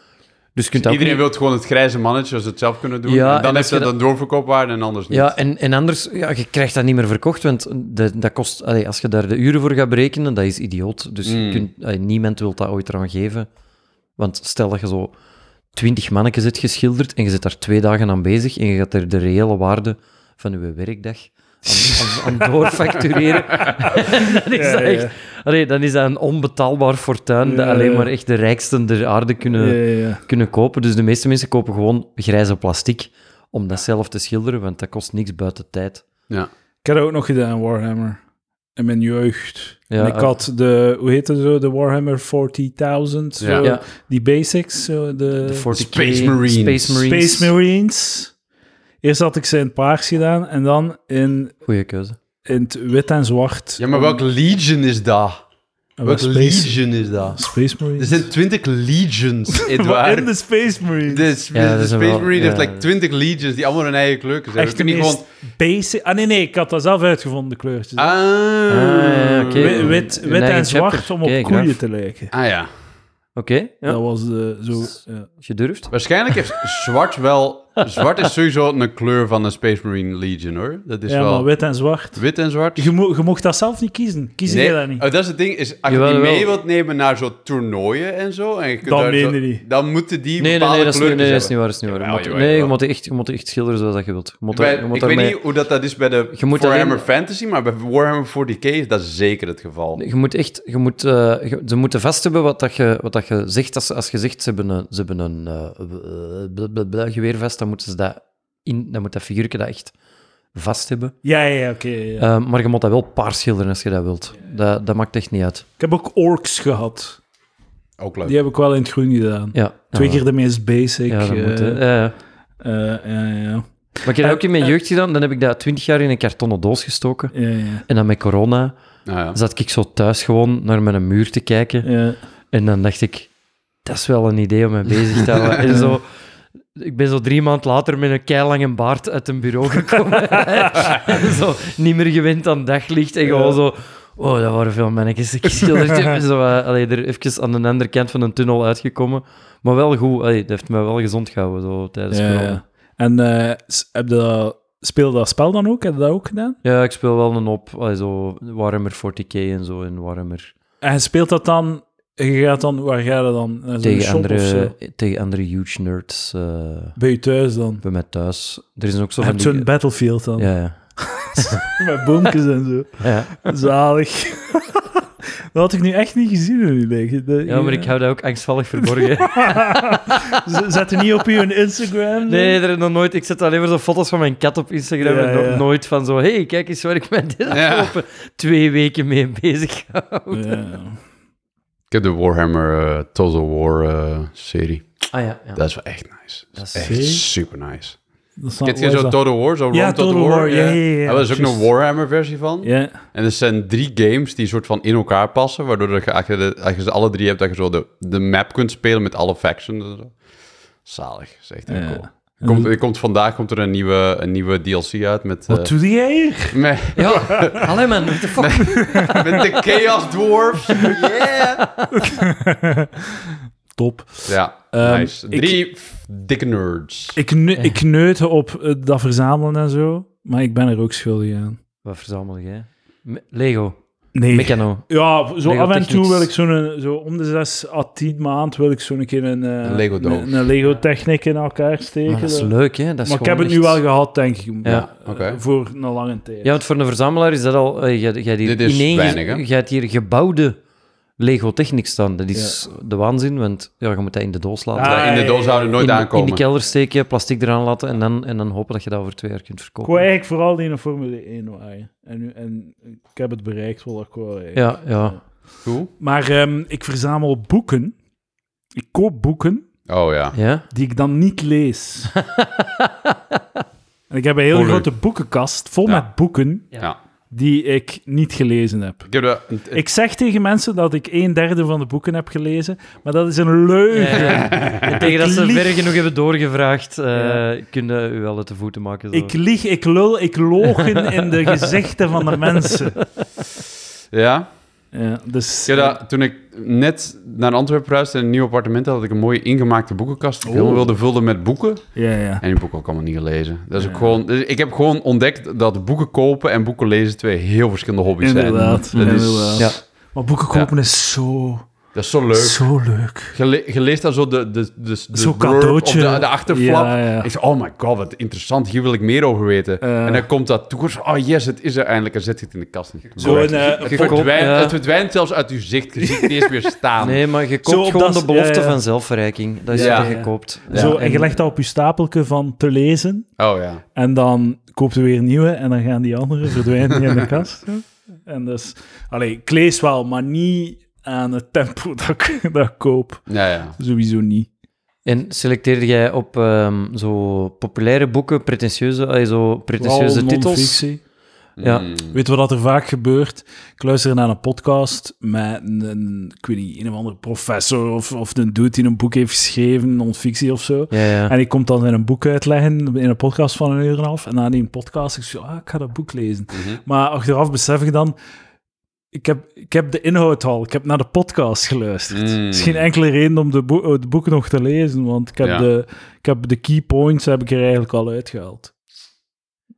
Dus kunt dat Iedereen wil gewoon het grijze mannetje als ze het zelf kunnen doen. Ja, en dan heeft dat je een doorverkoopwaarde en anders niet. Ja, en, en anders, ja, je krijgt dat niet meer verkocht, want de, dat kost, allee, als je daar de uren voor gaat berekenen, dat is idioot. Dus je Mm. kunt, allee, niemand wil dat ooit eraan geven. Want stel dat je zo twintig mannetjes hebt geschilderd en je zit daar twee dagen aan bezig en je gaat er de reële waarde van je werkdag aan, aan, aan (laughs) doorfactureren. (laughs) dan, is Ja, dat ja. echt, allee, dan is dat een onbetaalbaar fortuin dat alleen ja. maar echt de rijksten der aarde kunnen, Ja, ja. kunnen kopen. Dus de meeste mensen kopen gewoon grijze plastic om dat zelf te schilderen, want dat kost niks buiten tijd. Ja. Ik heb dat ook nog gedaan, Warhammer. In mijn jeugd. Ja, En ik eh. had de, hoe heet het zo, de Warhammer 40.000, zo, Ja. Ja. die basics, zo, de, De 40K, Space Marines. Space Marines. Space Marines. Eerst had ik ze in het paars gedaan en dan in, Goeie keuze. in het wit en zwart. Ja, maar welk Legion is dat? En Welk wat Space, Legion is dat? Space Er Marines. zijn twintig Legions, (laughs) Wat Edouard. in de Space Marines. De, sp- Ja, de Space wel- Marine ja. heeft like 20 Legions die allemaal hun eigen kleuren zijn. Echt de meest gewoon... basic... Ah, nee, nee, ik had dat zelf uitgevonden, de kleurtjes. Ah, ja, oké. wit wit, en zwart chapter. om op koeien te lijken. Ah ja. Oké, ja. Dat was de, zo... Ja. als je durft. Waarschijnlijk heeft zwart wel... Zwart is sowieso een kleur van een Space Marine Legion, hoor. Dat is ja, wel... maar wit en zwart. Wit en zwart? Je, mo je mocht dat zelf niet kiezen. Kies Nee, je dat niet? oh, dat is het ding. Is, als je die mee wilt nemen naar zo'n toernooien en zo... En je kunt Dan meen je niet. Dan moeten die Nee, nee, bepaalde nee, dat is, niet, nee, dat is niet waar. Dat is niet waar. Je moet- jawel, nee, je moet, echt, je moet echt schilderen zoals dat je wilt. Je moet, Bij- er- je moet ik weet niet hoe dat, dat is bij de Je moet Warhammer alleen- Fantasy, maar bij Warhammer 40k is dat zeker het geval. Je moet echt, je moet, eh, je- ze moeten vast hebben wat, dat je, wat dat je zegt. Als, als je zegt, ze hebben een, ze hebben een eh, blablabla geweervest, dan moeten ze dat in, dan moet dat figuurtje dat echt vast hebben. Ja, ja, ja, oké. ja. Eh, maar je moet dat wel paars schilderen als je dat wilt. Dat, dat maakt echt niet uit. Ik heb ook orks gehad. Ook leuk. Die heb ik wel in het groen gedaan. Ja. Twee Ja, keer de meest basic. Ja, dat eh, moet, hè. Ja, ja. eh, ja, ja. Maar ik heb dat ook in mijn jeugd gedaan. Dan heb ik dat twintig jaar in een kartonnen doos gestoken. Ja, ja. En dan met corona Ah, ja. zat ik zo thuis gewoon naar mijn muur te kijken. ja. En dan dacht ik, dat is wel een idee om me bezig te houden. (laughs) En zo, ik ben zo drie maanden later met een keilange baard uit een bureau gekomen. en (laughs) zo niet meer gewend aan daglicht. En gewoon zo... Oh, dat waren veel mannetjes. Ik schilderde heb. (laughs) Zo, uh, allee, er even aan de andere kant van een tunnel uitgekomen. Maar wel goed. Allee, dat heeft me wel gezond gehouden zo, tijdens Ja, corona. ja. En eh, heb je dat, speel dat spel dan ook? Heb je dat ook gedaan? Ja, ik speel wel een op. Allee, zo Warhammer 40k en zo. En Warhammer En speelt dat dan... Je gaat dan... Waar ga je dan? Naar tegen andere, tegen andere huge nerds eh, Bij je thuis dan? bij mij thuis. Er is ook zo Je van die... zo'n Battlefield dan. Ja, ja. (laughs) Met boompjes en zo. ja. Zalig. (laughs) Dat had ik nu echt niet gezien in uw liggen. De- Ja, maar ik hou dat ook angstvallig verborgen. (laughs) Zet er niet op uw Instagram? Nee, er is nog nooit. Ik zet alleen maar zo foto's van mijn kat op Instagram. Ja, en no- ja. nooit van zo. hey, kijk eens waar ik mij dit Ja. afgelopen twee weken mee bezig hou. Ik heb de Warhammer eh, Total War eh, serie. Ah ja, ja. Dat is wel echt nice. Dat is Dat is echt super nice. Dat is Kent je zo dat? Total War? Zo Ja, Total, Total War? War, ja, ja, ja, Dat is ook een Warhammer versie van. Ja. En er zijn drie games die soort van in elkaar passen, waardoor dat je, als, je de- als je ze alle drie hebt, dat je zo de, de map kunt spelen met alle factions en zo. Zalig, is echt heel Ja. cool. Komt, er komt, vandaag komt er een nieuwe, een nieuwe DLC uit met, Wat eh, doe jij hier? met, (laughs) Ja, alleen man, what the fuck? (laughs) met de Chaos Dwarfs. Yeah! (laughs) Top. Ja, Ehm, nice. Drie dikke nerds. Ik, ne ik neut op eh, dat verzamelen en zo, maar ik ben er ook schuldig aan. Wat verzamel jij? Lego, Nee. Ja, zo Lego af en toe wil ik zo'n, zo om de zes à tien maand wil ik zo'n keer een, eh, Een Lego doos. een, een Lego techniek in elkaar steken. Maar dat is leuk, hè? Dat is maar ik heb het nu echt- wel gehad, denk ik. Ja, eh, oké. Voor een lange tijd. Ja, want voor een verzamelaar is dat al... eh, jij jij hier Dit is ineen- weinig, hè? jij hebt hier gebouwde Lego Technic staan. Dat is de waanzin, want ja, je moet dat in de doos laten. Ah, Ja, in de doos houden nooit in, in aankomen. de kelder steken, plastic eraan laten en dan, en dan hopen dat je dat over twee jaar kunt Ik verkopen. wou eigenlijk vooral in een Formule 1 waaien. En, nu, en ik heb het bereikt wat ik wou. eigenlijk. Ja, ja. Cool. Maar ehm, ik verzamel boeken. Ik koop boeken Oh ja. Ja? die ik dan niet lees. (laughs) en ik heb een hele grote boekenkast vol Ja. met boeken Ja. Die ik niet gelezen heb. Ik heb dat... een- Ik zeg tegen mensen dat ik een derde van de boeken heb gelezen, maar dat is een leugen. Ja, ja. (laughs) En tegen dat ze lieg. ver genoeg hebben doorgevraagd, eh Ja. kunnen u wel uit de voeten maken. Zo. Ik lieg, ik lul, ik logen in de (laughs) gezichten van de mensen. Ja. Ja, dus... Heb dat, toen ik net naar Antwerpen verhuisde en een nieuw appartement had, had ik een mooie ingemaakte boekenkast die ik Oh. helemaal wilde vullen met boeken. Ja, ja. En die boeken ook allemaal niet gelezen. Dat is ook Ja. gewoon, dus ik heb gewoon ontdekt dat boeken kopen en boeken lezen twee heel verschillende hobby's Inderdaad, zijn. Dat is, inderdaad. Ja. Maar boeken kopen is zo, dat is zo leuk. zo leuk. Je, le- je leest dan zo de, de, de, de cadeautje. op de, de achterflap. Ja, ja. Ik zeg, oh my god, wat interessant. Hier wil ik meer over weten. Eh. en dan komt dat toe. Oh yes, het is er eindelijk. En zet je het in de kast. Zo een, eh, het, een verdwijnt, ja. het verdwijnt zelfs uit je zicht. Je ziet het niet eens meer staan. Nee, maar je koopt op gewoon dat- de belofte van zelfverrijking. Dat is Ja. wat je Ja. koopt. Zo, en je legt dat op je stapelke van te lezen. Oh ja. En dan koopt je weer een nieuwe en dan gaan die andere verdwijnen in de kast. (laughs) En dus, allee, ik lees wel, maar niet aan het tempo (laughs) dat ik, dat ik koop. Ja, ja. Sowieso niet. En selecteerde jij op ehm, zo populaire boeken, pretentieuze, eh, zo pretentieuze titels? Ja. Mm. Weet je wat er vaak gebeurt? Ik luister naar een podcast met een, een ik weet niet, een of andere professor of, of een dude die een boek heeft geschreven, non-fictie of zo. Ja, ja. En ik kom dan in een boek uitleggen in een podcast van een uur en een half. En na die podcast, ik zo, ah, ik ga dat boek lezen. Mhm. Maar achteraf besef ik dan, ik heb, ik heb de inhoud al, ik heb naar de podcast geluisterd. Mm. Er is geen enkele reden om de, boe- de boeken nog te lezen, want ik heb, Ja. de, ik heb de key points heb ik er eigenlijk al uitgehaald.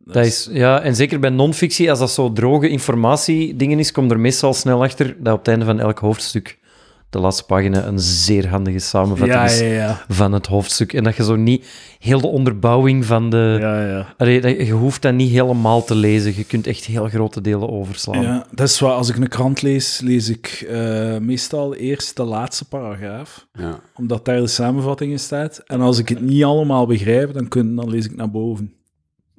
Dat is, ja, en zeker bij non-fictie, als dat zo droge informatie dingen is, komt er meestal snel achter dat op het einde van elk hoofdstuk de laatste pagina een zeer handige samenvatting ja, is ja, ja, van het hoofdstuk. En dat je zo niet heel de onderbouwing van de... ja, ja. Allee, dat- je hoeft dat niet helemaal te lezen. Je kunt echt heel grote delen overslaan. Ja, dat is wat, als ik een krant lees, lees ik eh, meestal eerst de laatste paragraaf, Ja. omdat daar de samenvatting in staat. En als ik het niet allemaal begrijp, dan, kun, dan lees ik naar boven.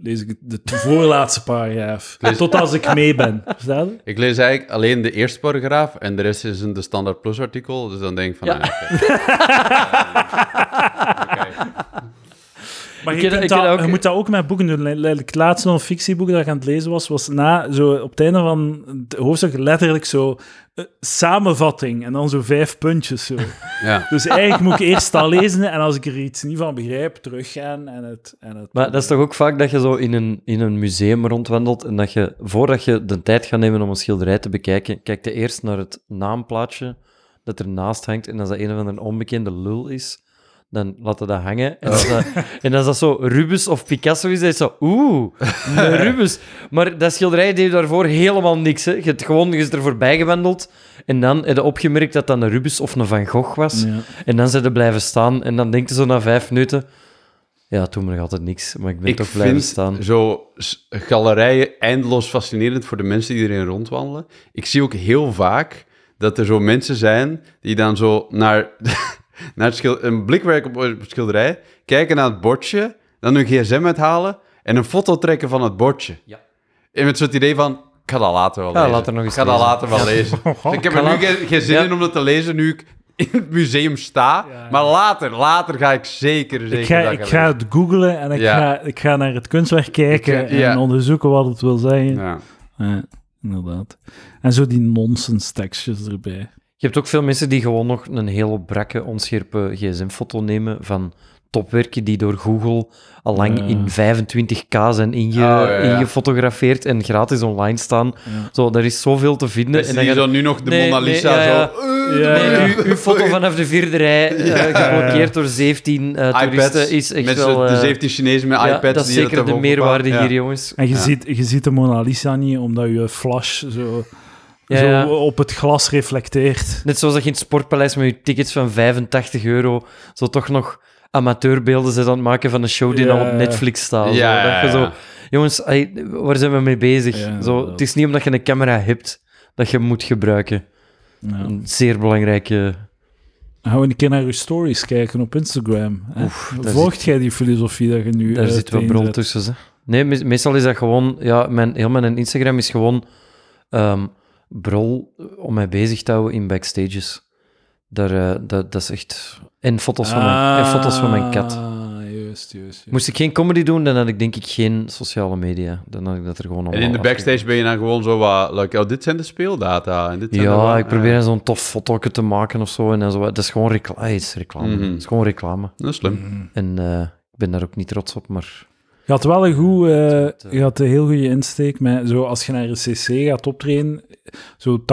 Lees ik de voorlaatste paragraaf, (laughs) Lees- tot als ik mee ben. Verstaan je? Ik lees eigenlijk alleen de eerste paragraaf en de rest is een de Standaard Plus artikel. Dus dan denk ik van... Ja. ah. (laughs) Maar Ik je, dat- ook- moet dat ook met boeken doen. Het laatste non-fictieboek dat ik aan het lezen was, was na, zo, op het einde van het hoofdstuk letterlijk zo eh, samenvatting en dan zo vijf puntjes. Zo. (laughs) Ja. Dus eigenlijk moet ik eerst al lezen en als ik er iets niet van begrijp, teruggaan en het... En het Maar dat is toch ook vaak dat je zo in een, in een museum rondwandelt en dat je, voordat je de tijd gaat nemen om een schilderij te bekijken, kijkt je eerst naar het naamplaatje dat ernaast hangt. En als dat een of andere onbekende lul is, dan laat je dat hangen. En als dat, (laughs) en als dat zo Rubens of Picasso is, dan is het zo, oeh, een (laughs) Rubens. Maar dat schilderij deed daarvoor helemaal niks. Hè. Je hebt gewoon je is er voorbij gewandeld en dan heb je opgemerkt dat dat een Rubens of een Van Gogh was. Ja. En dan zijn ze blijven staan en dan denk je zo na vijf minuten... Ja, toen me nog altijd niks, maar ik ben Ik toch blijven vind staan. zo galerijen eindeloos fascinerend voor de mensen die erin rondwandelen. Ik zie ook heel vaak dat er zo mensen zijn die dan zo naar, naar schil- een blik werken op een schilderij, kijken naar het bordje, dan hun gsm uithalen en een foto trekken van het bordje. Ja. En met zo'n idee van, ik ga dat later wel Ja, lezen. later nog eens ik ga dat lezen. later wel lezen. (laughs) Dus ik heb er nu geen, geen zin Ja. in om dat te lezen nu ik in het museum sta. Ja. Maar later, later ga ik zeker, zeker Ik ga, dat ik gaan ga lezen. het googlen en ik, Ja. ga, ik ga naar het kunstwerk kijken Ik ga- ja. en onderzoeken wat het wil zeggen. Ja. Ja, inderdaad. En zo die nonsens tekstjes erbij. Je hebt ook veel mensen die gewoon nog een heel brakke, onscherpe gsm-foto nemen van topwerken die door Google al lang Ja. in 25k zijn inge Oh, ja, ja. ingefotografeerd en gratis online staan. Ja. Zo, daar is zoveel te vinden. Mensen die ga- zo nu nog de Nee, Mona Lisa zo... eh, Ja, Nee, ja. uw, uw foto vanaf de vierde rij, eh, geblokkeerd door 17 eh, iPads, toeristen, is echt met wel... zo de eh, 17 Chinezen met ja, iPads dat is zeker de meerwaarde hier, jongens. En je, Ja. ziet, je ziet de Mona Lisa niet, omdat je flash zo, Ja, zo ja. op het glas reflecteert. Net zoals dat je in het sportpaleis met je tickets van 85 euro zo toch nog amateurbeelden zit aan het maken van een show die Ja, al op. Netflix staat. zo. Dat je ja, zo, jongens, waar zijn we mee bezig? Ja, zo, het is niet omdat je een camera hebt dat je moet gebruiken. Ja. Een zeer belangrijke... Gaan we een keer naar je stories kijken op Instagram. Oef, Volgt jij die filosofie dat je nu Daar zit wel brol tussen. Hè. Nee, me- meestal is dat gewoon... Ja, mijn, heel mijn Instagram is gewoon ehm, brol om mij bezig te houden in backstages. Daar, eh, dat, dat is echt... En foto's, van mijn, en foto's van mijn kat. Ah, juist, juist. juist. Moest ik geen comedy doen, dan had ik denk ik geen sociale media. Dan had ik dat er gewoon En allemaal in de backstage ben je dan gewoon zo wat... Like, oh, dit zijn de speeldata. En dit zijn de Ja, ik probeer dan zo'n tof foto te maken of zo. En dan zo. Dat is gewoon reclame. Het is reclame. Mhm. Het is gewoon reclame. Dat is slim. En eh, ik ben daar ook niet trots op, maar... Je had wel een, goed, eh, je had een heel goede insteek. Met, zo, als je naar een cc gaat optreden, zo 80%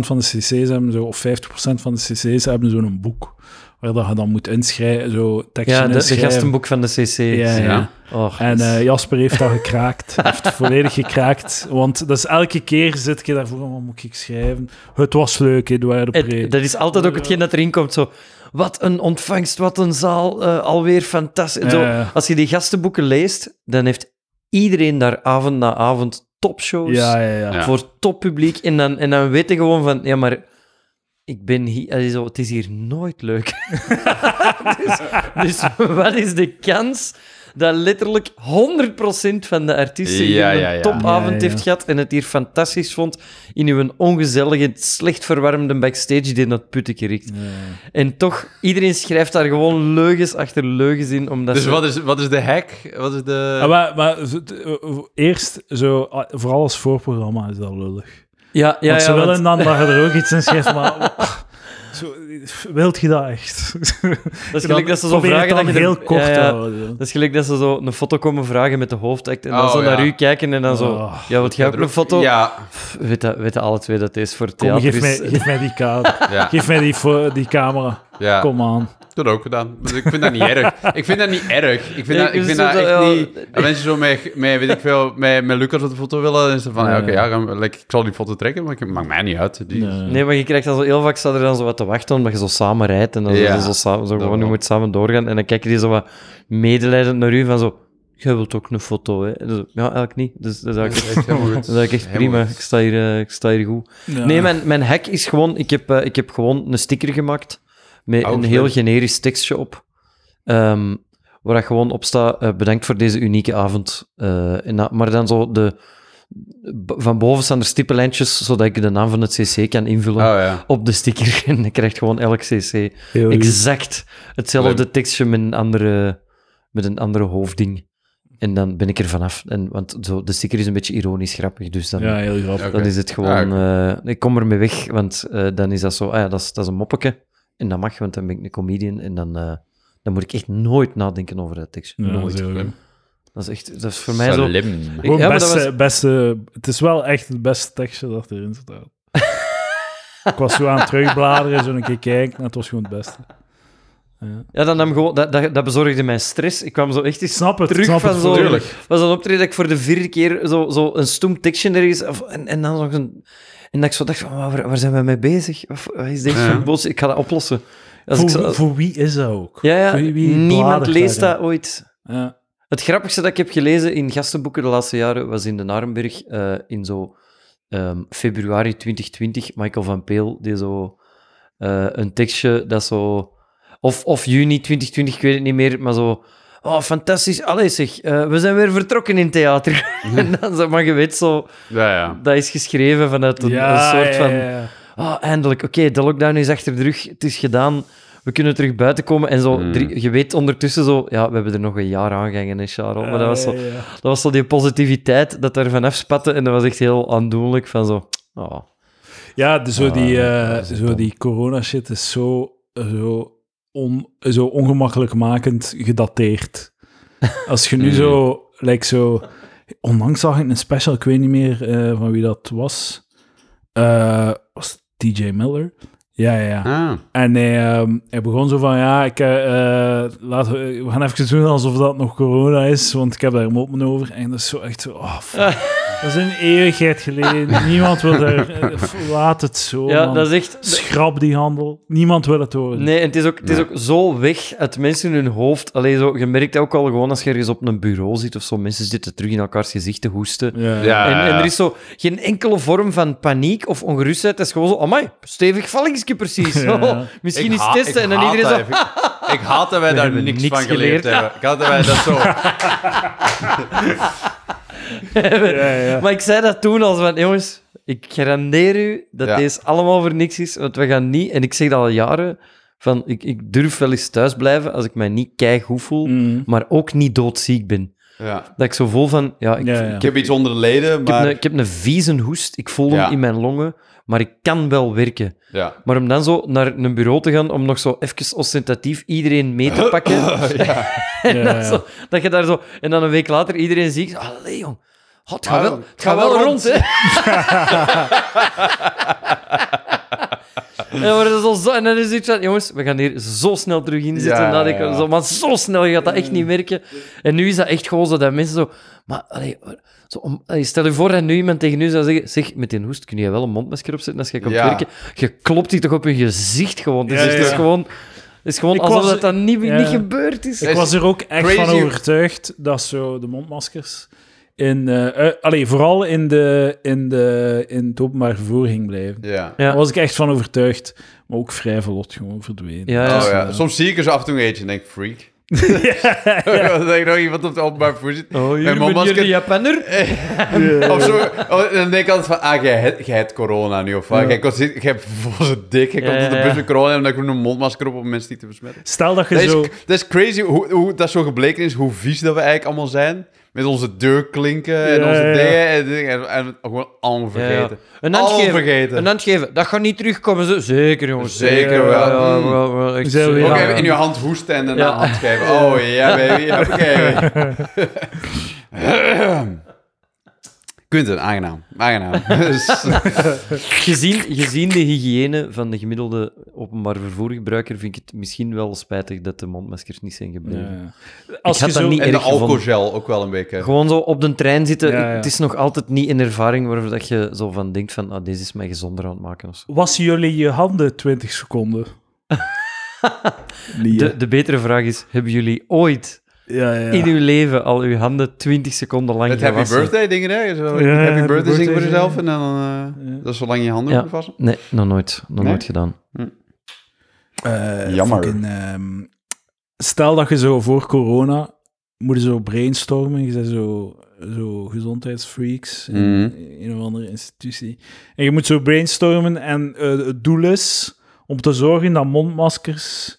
van de cc's hebben, zo, of 50% van de cc's hebben zo'n boek. Waar dat je dan moet inschrijven, zo teksten Ja, de, de gastenboek van de CC. Ja, ja. Ja. Och, En eh, Jasper heeft dat gekraakt. (laughs) heeft volledig gekraakt. Want dat is elke keer zit je daarvoor, wat moet ik schrijven? Het was leuk, Eduardo Pre. dat is altijd ook hetgeen dat erin komt. Zo, wat een ontvangst, wat een zaal, eh, alweer fantastisch. Zo, Ja. Als je die gastenboeken leest, dan heeft iedereen daar avond na avond topshows Ja, ja, ja. Ja. voor toppubliek. En dan, en dan weet je gewoon van, ja, maar ik ben hier, zo, het is hier nooit leuk. (laughs) dus, dus wat is de kans dat letterlijk 100% van de artiesten Ja, hier ja, een ja. topavond Ja, ja. heeft gehad en het hier fantastisch vond in uw ongezellige, slecht verwarmde backstage die het putteke riekt. En toch, iedereen schrijft daar gewoon leugens achter leugens in, omdat Dus ze- wat is, wat is de hack? Wat is de... Ah, maar, maar t- eh, eerst, zo, ah, vooral als voorprogramma is dat lullig. Ja, ja, want ja, ze willen want dan dat je er ook iets in schrijft, maar... (laughs) Zo, wilt je dat echt? (laughs) dat is gelijk dat ze zo vragen dat je er- heel kort ja, ja. Dat is gelijk dat ze zo een foto komen vragen met de hoofdact en dan Oh, zo naar ja. u kijken en dan zo... Oh. ja, wat jij ook een foto? Ja, Pff, Weten, weten alle twee dat deze voor Kom, theater geef mij, is... geef mij die kaart. (laughs) ja, Geef mij die, die camera. Ja. Kom aan. Dat ook gedaan. Dus ik vind dat niet erg. Ik vind dat niet erg. Ik vind dat, ik vind dat dat- echt niet... Als mensen zo met, met, weet ik veel, met, met Lucas op de foto willen, dan is het van, ja, oké, ja, like, ik zal die foto trekken, maar het maakt mij niet uit. Die, Nee. Nee, maar je krijgt dan zo heel vaak staat er dan zo wat te wachten omdat je zo samen rijdt en dan Ja, zo, zo samen, zo dat gewoon, je moet samen doorgaan en dan kijken die zo wat medelijdend naar u van zo... Jij wilt ook een foto, hè? Dus, ja, eigenlijk niet. Dus dat is Dat eigenlijk, is echt helemaal goed. dat is eigenlijk echt Helemaal prima. Ik sta hier, eh, ik sta hier goed. Ja. Nee, mijn, mijn hack is gewoon... Ik heb, eh, ik heb gewoon een sticker gemaakt met een heel generisch tekstje op. Ehm, waar dat gewoon op staat, eh, bedankt voor deze unieke avond. Eh, en dat- maar dan zo de... Van boven staan er stippenlijntjes, zodat ik de naam van het cc kan invullen Oh ja. op de sticker. (laughs) En dan krijgt gewoon elk cc Heel exact hetzelfde tekstje met een andere, met een andere hoofdding. En dan ben ik er vanaf. En, want zo, de sticker is een beetje ironisch grappig, dus dan, Ja, heel grappig. Dan is het gewoon... Ah, eh, ik kom ermee weg, want eh, dan is dat zo... Ah ja, dat is, dat is een moppeke. En dat mag, want dan ben ik een comedian. En dan, eh, dan moet ik echt nooit nadenken over dat tekstje. Ja, nooit. dat is. Dat is echt... Dat is voor mij zo... Ja, was- beste, het is wel echt het beste tekstje dat erin staat. (laughs) ik was zo aan het terugbladeren, zo een keer kijken, en het was gewoon het beste. Ja. Ja, dan nam gewoon, dat, dat, dat bezorgde mij stress. Ik kwam zo echt Ik eens snap het, terug snap van het zo... was een optreden dat ik voor de vierde keer zo, zo een stoem tekstje ergens... Of, en, en dan nog een... En dat ik zo dacht van, waar, waar zijn we mee bezig? Of, wat is dit Ja. voor bullshit? Ik ga dat oplossen. Als Voor, ik zo- voor wie is dat ook? ja, ja, voor wie- wie niemand leest daarin? dat ooit. Ja. Het grappigste dat ik heb gelezen in gastenboeken de laatste jaren was in de Narenberg, eh, in zo ehm, februari 2020, Michael van Peel, die zo eh, een tekstje dat zo... Of, of juni 2020, ik weet het niet meer, maar zo... Oh, fantastisch. Allee zeg, eh, we zijn weer vertrokken in theater. (laughs) en dan zo, maar je weet zo... Ja, ja. Dat is geschreven vanuit een, een soort van... ja, ja. Ah, eindelijk. Oké, de lockdown is achter de rug. Het is gedaan. We kunnen terug buiten komen. En zo, Mm. drie- je weet ondertussen zo... Ja, we hebben er nog een jaar aan gehangen, hè, Charles. Maar dat was, zo, Ja, ja, ja. dat was zo die positiviteit dat er vanaf spatte. En dat was echt heel aandoenlijk. Van zo... Oh. Ja, de, zo, Ah, die, eh, zo die corona-shit is zo, zo, on, zo ongemakkelijkmakend gedateerd. Als je nu Mm. zo, like zo... Onlangs zag ik een special, ik weet niet meer eh, van wie dat was. Eh, was het DJ Miller? Ja, ja, ja. Ah. En hij, ehm, hij begon zo van, ja, ik, eh, eh, laten we, we gaan even doen alsof dat nog corona is, want ik heb daar moppen over. En dat is zo echt zo, oh, fuck. (laughs) Dat is een eeuwigheid geleden. (laughs) Niemand wil daar... Laat het zo, Ja, man. dat is echt... Schrap die handel. Niemand wil het horen. Nee, en het is ook, het is ook zo weg uit mensen in hun hoofd. Allee, zo, je merkt ook al gewoon als je ergens op een bureau zit of zo, mensen zitten terug in elkaars gezicht te hoesten. Ja. Ja, En, er is zo geen enkele vorm van paniek of ongerustheid. Het is gewoon zo, amai, stevig vallingsje precies. (laughs) Ja. Zo, Misschien Ik iets ha- testen ik en dan haat iedereen zo... dat. (laughs) Ik, haat dat wij daar hebben niks, niks van geleerd, geleerd. hebben. Ik haat dat wij dat zo... (laughs) Ja, ja. Maar ik zei dat toen als van, jongens, ik garandeer u dat Ja. deze allemaal voor niks is, want we gaan niet... En ik zeg dat al jaren, van, ik, ik durf wel eens thuis blijven als ik mij niet keigoed voel, Mm. maar ook niet doodziek ben. Ja. Dat ik zo vol van, ja, ik, Ja, ja. ik Ik heb iets onder de leden, Ik heb, maar... een, ik heb een vieze hoest, ik voel hem in mijn longen, maar ik kan wel werken. Ja. Maar om dan zo naar een bureau te gaan, om nog zo even ostentatief iedereen mee te (laughs) pakken, ja. (laughs) en Ja, dan. Zo, dat je daar zo... En dan een week later iedereen ziet, allee jong, oh, het gaat Maar wel, het gaat wel rond, hè. (laughs) En dan, worden ze zo, zo, en dan is het van, jongens, we gaan hier zo snel terug in zitten. Ja, ik- ja. Zo, maar zo snel, je gaat dat echt niet merken. En nu is dat echt gewoon zo dat mensen zo... Maar allee, zo om, stel je voor dat nu iemand tegen u zou zeggen... Zeg, met die hoest kun je wel een mondmasker opzetten als je komt Ja. werken. Je klopt die toch op je gezicht gewoon. Dus Ja, het is gewoon... Het is gewoon Ik alsof was- dat, dat niet, ja. niet gebeurd is. Ik was er ook echt crazy. van overtuigd dat zo de mondmaskers... In, allee, vooral in, de, in, de, in het openbaar vervoer ging blijven. Ja. Ja. Daar was ik echt van overtuigd. Maar ook vrij vlot gewoon verdwenen. Ja, ja. Oh, ja. Soms zie ik er zo af en toe eentje en denk, freak. (laughs) Dan denk (laughs) ik nog iemand op de openbaar vervoer zit. Oh, Met mondmasker. Japaner? (laughs) Of zo. Oh, dan denk ik altijd van, ah, jij hebt, jij hebt corona nu. Of Ja. jij, hebt vol zo dik. Jij Ja, komt op de ja, bus ja. met corona en dan doe ik een mondmasker op om mensen niet te besmetten. Stel dat je Dat is, zo... dat is crazy hoe, hoe dat zo gebleken is, hoe vies dat we eigenlijk allemaal zijn. Met onze deurklinken en Ja, onze ja, ja. dingen en, dingen en, en gewoon allemaal vergeten. Een hand geven. vergeten. Een hand geven. Dat gaat niet terugkomen. Zo. Zeker, jongens. Zeker wel. Ja, Mm. wel, wel, echt We zijn weer Ook even in je hand hoesten en daarna Ja. hand geven. Oh ja, baby. (laughs) Oké. (laughs) Quinten, aangenaam. Aangenaam. (laughs) Dus- (laughs) Gezien, gezien de hygiëne van de gemiddelde openbaar vervoergebruiker vind ik het misschien wel spijtig dat de mondmaskers niet zijn gebleven. Ja. Als had je dat zo... niet- en de alcoholgel ook wel een beetje. Gewoon zo op de trein zitten. Ja, ja. Het is nog altijd niet een ervaring waarvan dat je zo van denkt van ah, deze is mij gezonder aan het maken. Of zo. (laughs) Wassen jullie je handen 20 seconden? De, de betere vraag is, hebben jullie ooit ja, ja. in uw leven al uw handen 20 seconden lang Met happy birthday dingen, hè? Zo, Ja, happy happy birthday zingen voor birthday jezelf en dan... eh, Ja. Dat is zolang je handen Ja. moet wassen. Nee, nog nooit. Nog Nee? nooit gedaan. Eh, Jammer. fucking, ehm, stel dat je zo voor corona moet je zo brainstormen. Je bent zo, zo gezondheidsfreaks in Mhm. een of andere institutie. En je moet zo brainstormen en eh, het doel is om te zorgen dat mondmaskers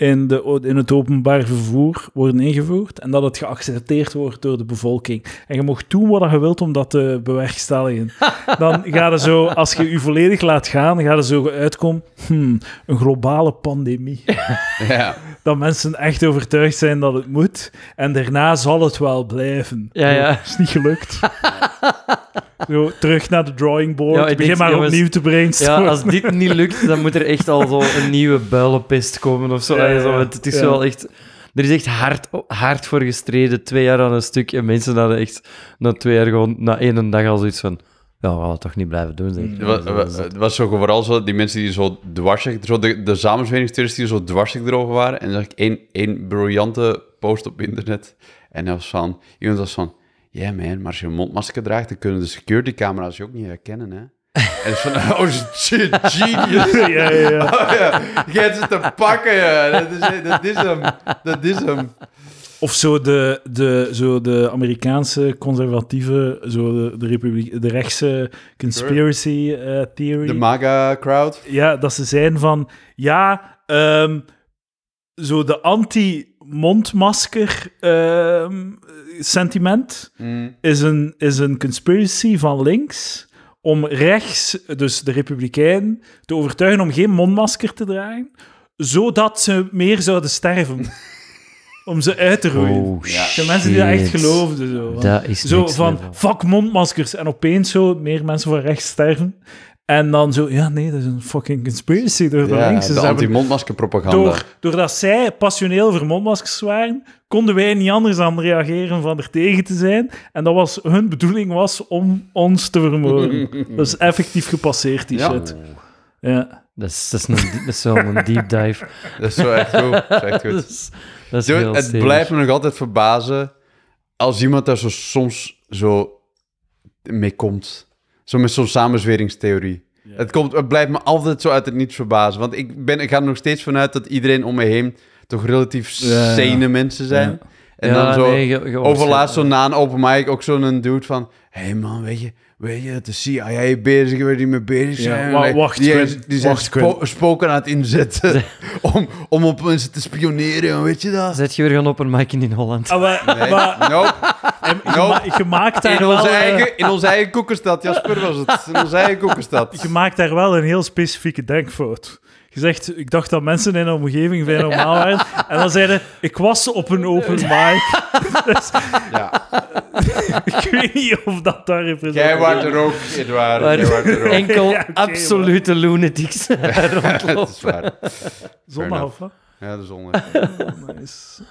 in, de, in het openbaar vervoer worden ingevoerd en dat het geaccepteerd wordt door de bevolking. En je mag doen wat je wilt om dat te bewerkstelligen. (laughs) Dan ga je zo, als je je volledig laat gaan, ga je zo uitkomen, hmm, een globale pandemie. (laughs) Ja. Dat mensen echt overtuigd zijn dat het moet. En daarna zal het wel blijven. Ja, ja. Dat is niet gelukt. (laughs) zo, terug naar de drawing board. Ja, ik Begin denk, maar jongens, opnieuw te Ja, brainstormen. als dit niet lukt, dan moet er echt al zo een nieuwe builenpest komen of zo. Ja, ja, het is ja. wel echt... Er is echt hard, hard voor gestreden, twee jaar aan een stuk. En mensen hadden echt na twee jaar gewoon, na één dag al zoiets van... Ja, we gaan het toch niet blijven doen, zeg. Het was, het was zo vooral zo, die mensen die zo dwarsig, zo de, de samenzweringstheoristen die zo dwarsig erover waren. En dan zag ik één, één briljante post op internet. En dat was van, iemand was van, Ja, man, maar als je een mondmasker draagt, dan kunnen de security camera's je ook niet herkennen, hè. (laughs) En van, oh shit, genius. (laughs) ja, ja, ja. Oh, ja. Je hebt ze te pakken, ja. Dat is, dat is hem. Dat is hem. Of zo de, de, zo de Amerikaanse conservatieve, zo de, de, republiek, de rechtse conspiracy eh, theory. De MAGA-crowd. ja, dat ze zijn van, ja, ehm, zo de anti-mondmasker ehm, sentiment Mm. is een, is een conspiracy van links om rechts, dus de Republikeinen, te overtuigen om geen mondmasker te dragen, zodat ze meer zouden sterven. (laughs) om ze uit te roeien. Oh, Ja. de mensen die dat echt geloofden. Zo, van- Dat is zo van, level. fuck mondmaskers. En opeens zo meer mensen van rechts sterven. En dan zo, ja nee, dat is een fucking conspiracy door de Ja, links. Dus de ze hebben- anti-mondmaskerpropaganda. door, doordat zij passioneel voor mondmaskers waren, konden wij niet anders dan reageren van er tegen te zijn. En dat was, hun bedoeling was om ons te vermoorden. (laughs) dat is effectief gepasseerd, die Ja. shit. Ja. Dat is, dat, is een, dat is wel een deep dive. (laughs) Dat is zo echt goed. Dat is echt (laughs) goed. Dat is, dat is Dude, heel het stevig. blijft me nog altijd verbazen als iemand daar zo soms zo mee komt. Zo met zo'n samenzweringstheorie. Het, komt, het blijft me altijd zo uit het niets verbazen. Want ik, ben, ik ga er nog steeds vanuit dat iedereen om me heen toch relatief Ja, ja. sane mensen zijn. Ja. En Ja, dan zo nee, ge- ge- overlaatst zo na een open mic ook zo'n dude van... Hé hey man, weet je, weet je, de CIA bezig, waar die mee bezig Ja, zijn. Wij- wacht, die, Quinn, die zijn wacht, spo- Quinn. spoken aan het inzetten (laughs) om, om op mensen te spioneren, weet je dat? Zet je weer gaan op een mic in Holland? Ah, maar, Nee, maar nope. en je, Nope. ma- je maakt daar In wel, onze, eh, eigen, in onze eigen koekenstad, Jasper was het. In onze eigen koekenstad. (laughs) je maakt daar wel een heel specifieke denkfout. Je zegt, ik dacht dat mensen in de omgeving vrij normaal (laughs) waren. En dan zeiden, ik was op een open (laughs) mic. Dus Ja. (laughs) ik weet niet of dat daar representeert. Jij waart er ook, Edouard. Jij waart er ook. enkel Ja, absolute lunatics Dat is waar. Zondag of wat? Ja, de zon. is- Oh, nice.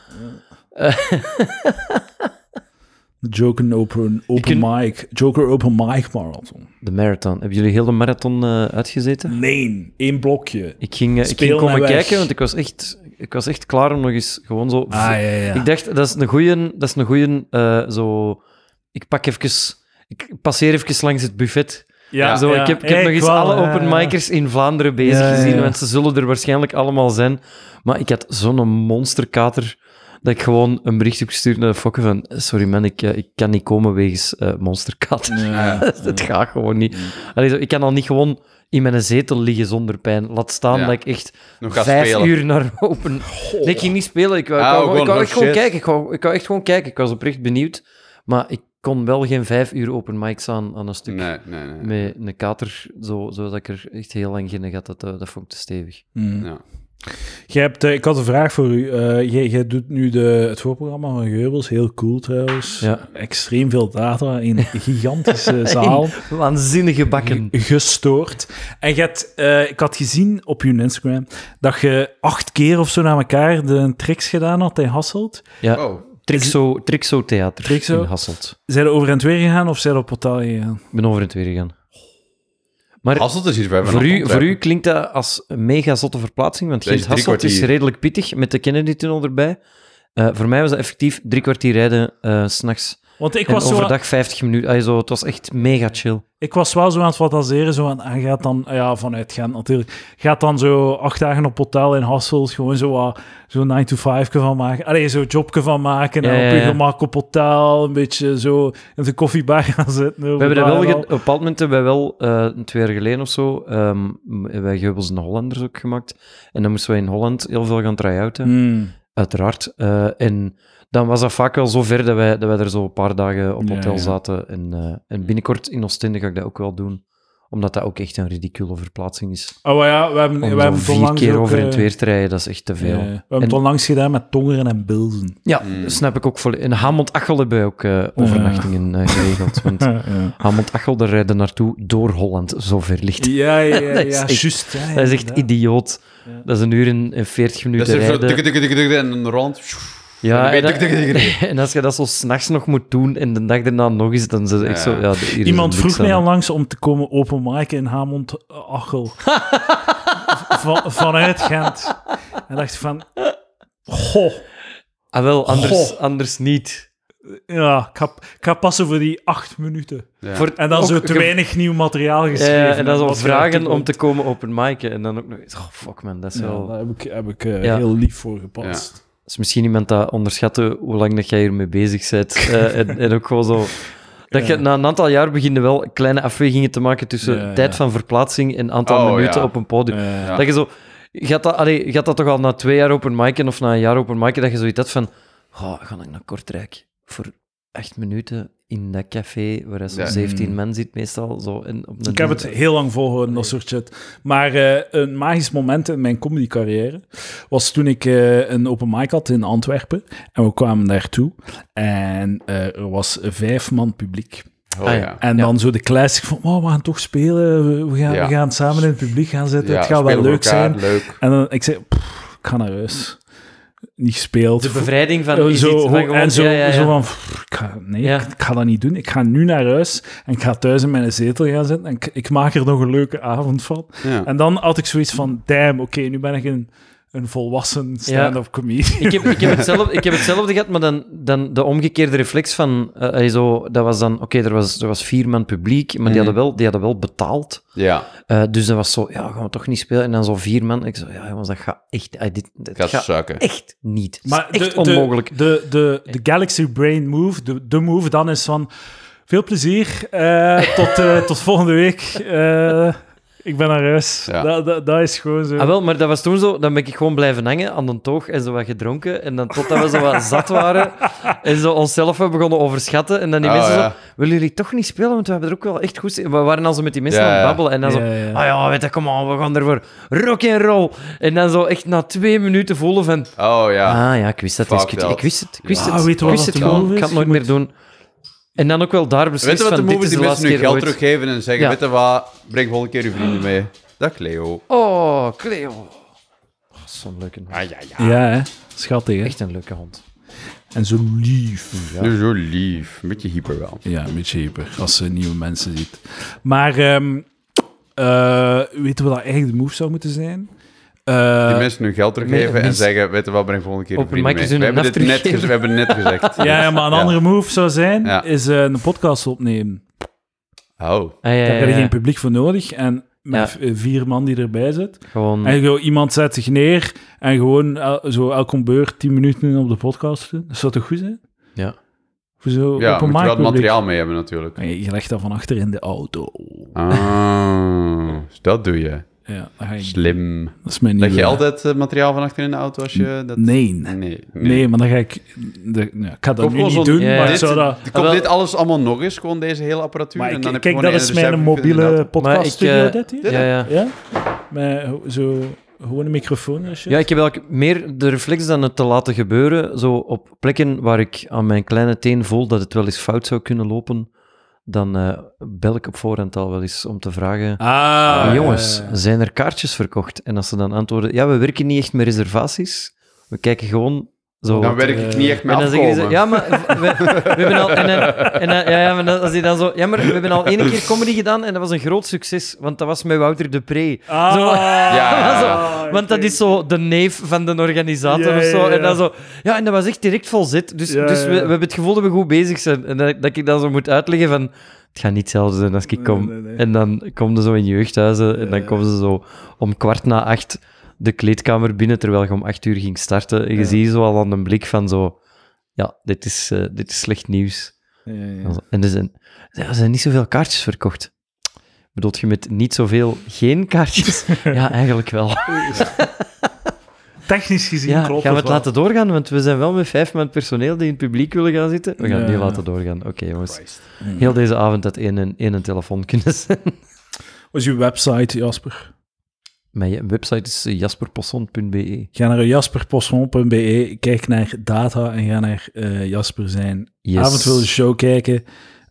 Joker Open, open Mic. Joker Open Mic Marathon. De marathon. Hebben jullie heel de marathon eh, uitgezeten? Nee, één blokje. Ik ging, eh, ik ging komen kijken, want ik was, echt, ik was echt klaar om nog eens gewoon zo... Ah, ja, ja. Ik dacht, dat is een goeie, dat is een goeie eh, zo... Ik pak even... Ik passeer even langs het buffet. ja, zo, ja. ik heb, ik heb nog eens alle ja, ja. openmikers in Vlaanderen bezig Ja, ja, gezien, ja. want ze zullen er waarschijnlijk allemaal zijn. Maar ik had zo'n monsterkater dat ik gewoon een bericht heb gestuurd naar de fokken van sorry man, ik, eh, ik kan niet komen wegens eh, monsterkater. Ja. (laughs) Het gaat gewoon niet. Allee, zo, ik kan al niet gewoon in mijn zetel liggen zonder pijn. Laat staan Ja. dat ik echt Nog vijf spelen. uur naar open... Nee, ik ging niet spelen. Ik wou, ik Ah, wou, gewoon ik wou no echt gewoon kijken. Ik wou, ik wou echt gewoon kijken. Ik was oprecht benieuwd. Maar ik kon wel geen vijf uur open mics aan, aan een stuk. Nee, nee, nee. Met een kater, zo, zodat ik er echt heel lang geen had. Dat, dat vond ik te stevig. Hmm. Ja. Jij hebt, eh, ik had een vraag voor u. Eh, jij, doet nu de, het voorprogramma van Geubels. Heel cool trouwens. Ja. Extreem veel data in een (laughs) gigantische zaal. Waanzinnige bakken. gestoord. En je hebt, eh, ik had gezien op je Instagram dat je acht keer of zo na elkaar de tricks gedaan had in Hasselt. Ja, Oh, Trixo, Trixo Theater Trixo? in Hasselt. Zijn er over en het weer gegaan of zijn er op hotel gegaan? Ik ben over in het weer gegaan. Maar Hasselt is hier voor u, voor u klinkt dat als een mega zotte verplaatsing, want Dat is redelijk pittig met de Kennedy-tunnel erbij. Eh, voor mij was dat effectief drie kwartier rijden s s'nachts. Want ik En was, zo, overdag 50 minuten. Zo, het was echt mega chill. ik was wel zo aan het fantaseren. Zo aan, hij gaat dan, ja, vanuit Gent natuurlijk. Gaat dan zo acht dagen op hotel in Hasselt. Gewoon zo zo'n 9 to 5 van maken. Allee, zo'n jobje van maken. En Ja, op je gemak op hotel. Een beetje zo in de koffiebar (laughs) gaan zitten. We hebben dat wel, ge- op en bepaald moment hebben wij wel, eh, twee jaar geleden of zo, hebben wij Geubels in de Hollanders ook gemaakt. En dan moesten wij in Holland heel veel gaan try-outen. Hmm. uiteraard. Eh, en dan was dat vaak wel zo ver dat wij, dat wij er zo een paar dagen op hotel ja. zaten. En, eh, en binnenkort in Oostende ga ik dat ook wel doen. Omdat dat ook echt een ridicule verplaatsing is. Oh ja, we hebben, Om we hebben vier onlangs keer ook, over in eh, het weer te rijden, dat is echt te veel. ja, we hebben het onlangs gedaan met Tongeren en Bilzen. Ja, Mm. snap ik ook volledig. In Hamond-Achel hebben wij ook eh, overnachtingen eh, geregeld. (laughs) Want Ja, Hamond-Achel, daar rijden naartoe door Holland, zo ver ligt. ja, ja, (laughs) ja, Dat is ja, echt- juist. ja, Dat is echt idioot. Ja. Dat is een uur en en 40 Dat minuten is even rijden. en een rond. Ja, (laughs) en, als je dat zo s'nachts nog moet doen en de dag daarna nog eens, dan echt Ja. zo... Ja, Iemand vroeg mij al langs om te komen openmaken in Hamond-Achel. (laughs) van, vanuit Gent. En dacht ik van... Goh, Ah, wel, anders, Goh. anders niet. Ja, ik ga, ik ga passen voor die acht minuten. Ja. Voor, En dan ook zo te weinig nieuw materiaal geschreven. ja, en dan zo vragen om te komen open micen. En dan ook nog eens, oh fuck man, dat is Ja, wel... daar heb ik, heb ik eh, Ja. heel lief voor gepast. Is misschien iemand dat onderschatte hoe lang dat jij hiermee bezig bent. (laughs) eh, en, en ook gewoon zo... Dat je Ja. na een aantal jaar begint je wel kleine afwegingen te maken tussen Ja, ja. tijd van verplaatsing en aantal Oh, minuten ja. op een podium. Ja. Dat je zo... Gaat dat, allee, gaat dat toch al na twee jaar open micen of na een jaar open micen, dat je zoiets had van... Oh, ga ik naar Kortrijk voor acht minuten in dat café waar zo'n Ja. 17 man zit meestal. Zo, in, op een Ik heb het heel lang volgehouden, dat soort shit. Maar eh, een magisch moment in mijn comedycarrière was toen ik eh, een open mic had in Antwerpen. En we kwamen daartoe. En eh, er was vijf man publiek. Oh, Ah, ja. En Ja. dan zo de classic van, oh, we gaan toch spelen. We, we gaan, Ja. we gaan samen in het publiek gaan zitten. Ja, het gaat wel leuk elkaar, zijn. Leuk. En dan, ik zei, "Pff, ik ga naar huis. Niet gespeeld. De bevrijding van, Eh, is zo, iets van gewoon... en zo, ja, ja, ja. zo van, pff, ik ga, nee, Ja. ik, ik ga dat niet doen. Ik ga nu naar huis en ik ga thuis in mijn zetel gaan zitten en ik, ik maak er nog een leuke avond van. Ja. En dan had ik zoiets van, damn, oké, nu ben ik een, een volwassen stand-up comedian. Ik heb, ik, heb hetzelfde, (laughs) ik heb hetzelfde gehad, maar dan, dan de omgekeerde reflex van... eh, allee, zo, dat was dan... Oké, er, was, er was vier man publiek, maar die, Mhm. hadden wel, die hadden wel betaald. ja, Eh, dus dat was zo... Ja, gaan we toch niet spelen? En dan zo vier man. Ik zo... Ja, jongens, dat gaat echt... eh, dit, dit gaat gaat suiken. echt niet. Maar echt de, onmogelijk. De, de, de, de Galaxy Brain move, de, de move dan is van, veel plezier, eh, tot, eh, tot volgende week. Ik ben naar huis. Ja. Dat, dat, dat is gewoon zo. Ah, wel, maar dat was toen zo... Dan ben ik gewoon blijven hangen aan de toog en zo wat gedronken. En dan totdat we zo wat zat waren en zo onszelf hebben begonnen overschatten. En dan die Oh, mensen ja. zo... Willen jullie toch niet spelen? Want we hebben er ook wel echt goed... We waren al zo met die mensen Ja, aan het babbelen. En dan zo... Ah ja, weet je, kom on, we gaan ervoor. Rock and roll. En dan zo echt na twee minuten voelen van... Oh ja. Ah ja, ik wist dat. Ik wist het. Ik wist Ja, het. weet je ik wist het Ik is? ga het nooit Je meer doen. En dan ook wel daar Weet beslist je wat de van, dit moves is die de mensen laatste nu keer geld ooit. teruggeven en zeggen, Ja. weet je wat, breng volgende keer je vrienden mee. Dag Cleo. Oh, Cleo. Oh, Zo'n leuke hond. Ah ja, ja. Ja, hè. Schattig, hè. Echt een leuke hond. En zo lief. Ja. Zo lief. Een beetje hyper wel. Ja, een beetje hyper, als ze nieuwe mensen ziet. Maar ehm eh, weten we dat eigenlijk de move zou moeten zijn? Eh, Die mensen nu geld teruggeven en zeggen, weet je wat, breng volgende keer Open vrienden mee. We hebben, een dit net we hebben het net gezegd. ja, ja, maar een Ja. andere move zou zijn, Ja. is eh, een podcast opnemen. Oh. Ah, ja, Daar ja, heb je geen publiek voor nodig. En met eh, vier man die erbij zit. Gewoon... En gewoon, iemand zet zich neer en gewoon el- zo elke beurt tien minuten op de podcast doen. Dat zou toch goed zijn? Ja. Voor zo Ja, open moet je wel materiaal mee hebben natuurlijk. En Je je legt dat van achter in de auto. Ah, dus dat doe je. Ja, dat, ga ik, Slim. dat is mijn Leg je altijd eh, materiaal van achter in de auto als je dat... Nee. Nee. nee. Nee, maar dan ga ik... De, ja, ik ga dat nu niet zo'n- doen, maar zou dat... Komt Ah, wel- dit alles allemaal nog eens, gewoon deze hele apparatuur? Maar en ik- dan heb kijk, gewoon dat is mijn mobiele. Maar ik, eh, dit hier. Ja, ja. Ja? Met ho- zo gewoon een microfoon en shit. Ja, ik heb eigenlijk meer de reflex dan het te laten gebeuren. Zo op plekken waar ik aan mijn kleine teen voel dat het wel eens fout zou kunnen lopen, dan eh, bel ik op voorhand al wel eens om te vragen... Ah, Jongens, zijn er kaartjes verkocht? En als ze dan antwoorden, ja, we werken niet echt met reservaties. We kijken gewoon zo... Dan werk ik niet echt met en dan zeggen afkomen. ze, ja, maar we, we hebben al... En, dan- en, dan- ja, ja, maar dan, als die dan zo... Ja, maar we hebben al één keer comedy gedaan en dat was een groot succes, want dat was met Wouter de Pre. Ah, Zo- (laughs) Ja. (laughs) Zo, want dat is zo de neef van de organisator Ja, of zo. ja, ja. En dan zo... Ja, en dat was echt direct vol zit. Dus, Ja, dus ja. We, we hebben het gevoel dat we goed bezig zijn. En dat, dat ik dan zo moet uitleggen van... Het gaat niet hetzelfde zijn als ik kom. nee, nee. En dan komen ze zo in jeugdhuizen en dan komen ze zo om kwart na acht de kleedkamer binnen, terwijl je om acht uur ging starten. En je Ja. ziet zo al aan een blik van zo... Ja, dit is, eh, dit is slecht nieuws. Ja, ja. En er zijn, er zijn niet zoveel kaartjes verkocht. Bedoelt je met niet zoveel geen kaartjes? (laughs) ja, eigenlijk wel. Technisch gezien Ja, klopt gaan we het wel. laten doorgaan? Want we zijn wel met vijf man personeel die in het publiek willen gaan zitten. We gaan niet laten doorgaan. Oké, jongens. Christ. Heel deze avond had één, en- één een telefoon kunnen (laughs) zijn. Wat is uw website, Jasper? Mijn website is eh, jasperposson.be. Ga naar jasperposson.be, kijk naar data en ga naar eh, Jasper zijn Yes. avondvullende show kijken.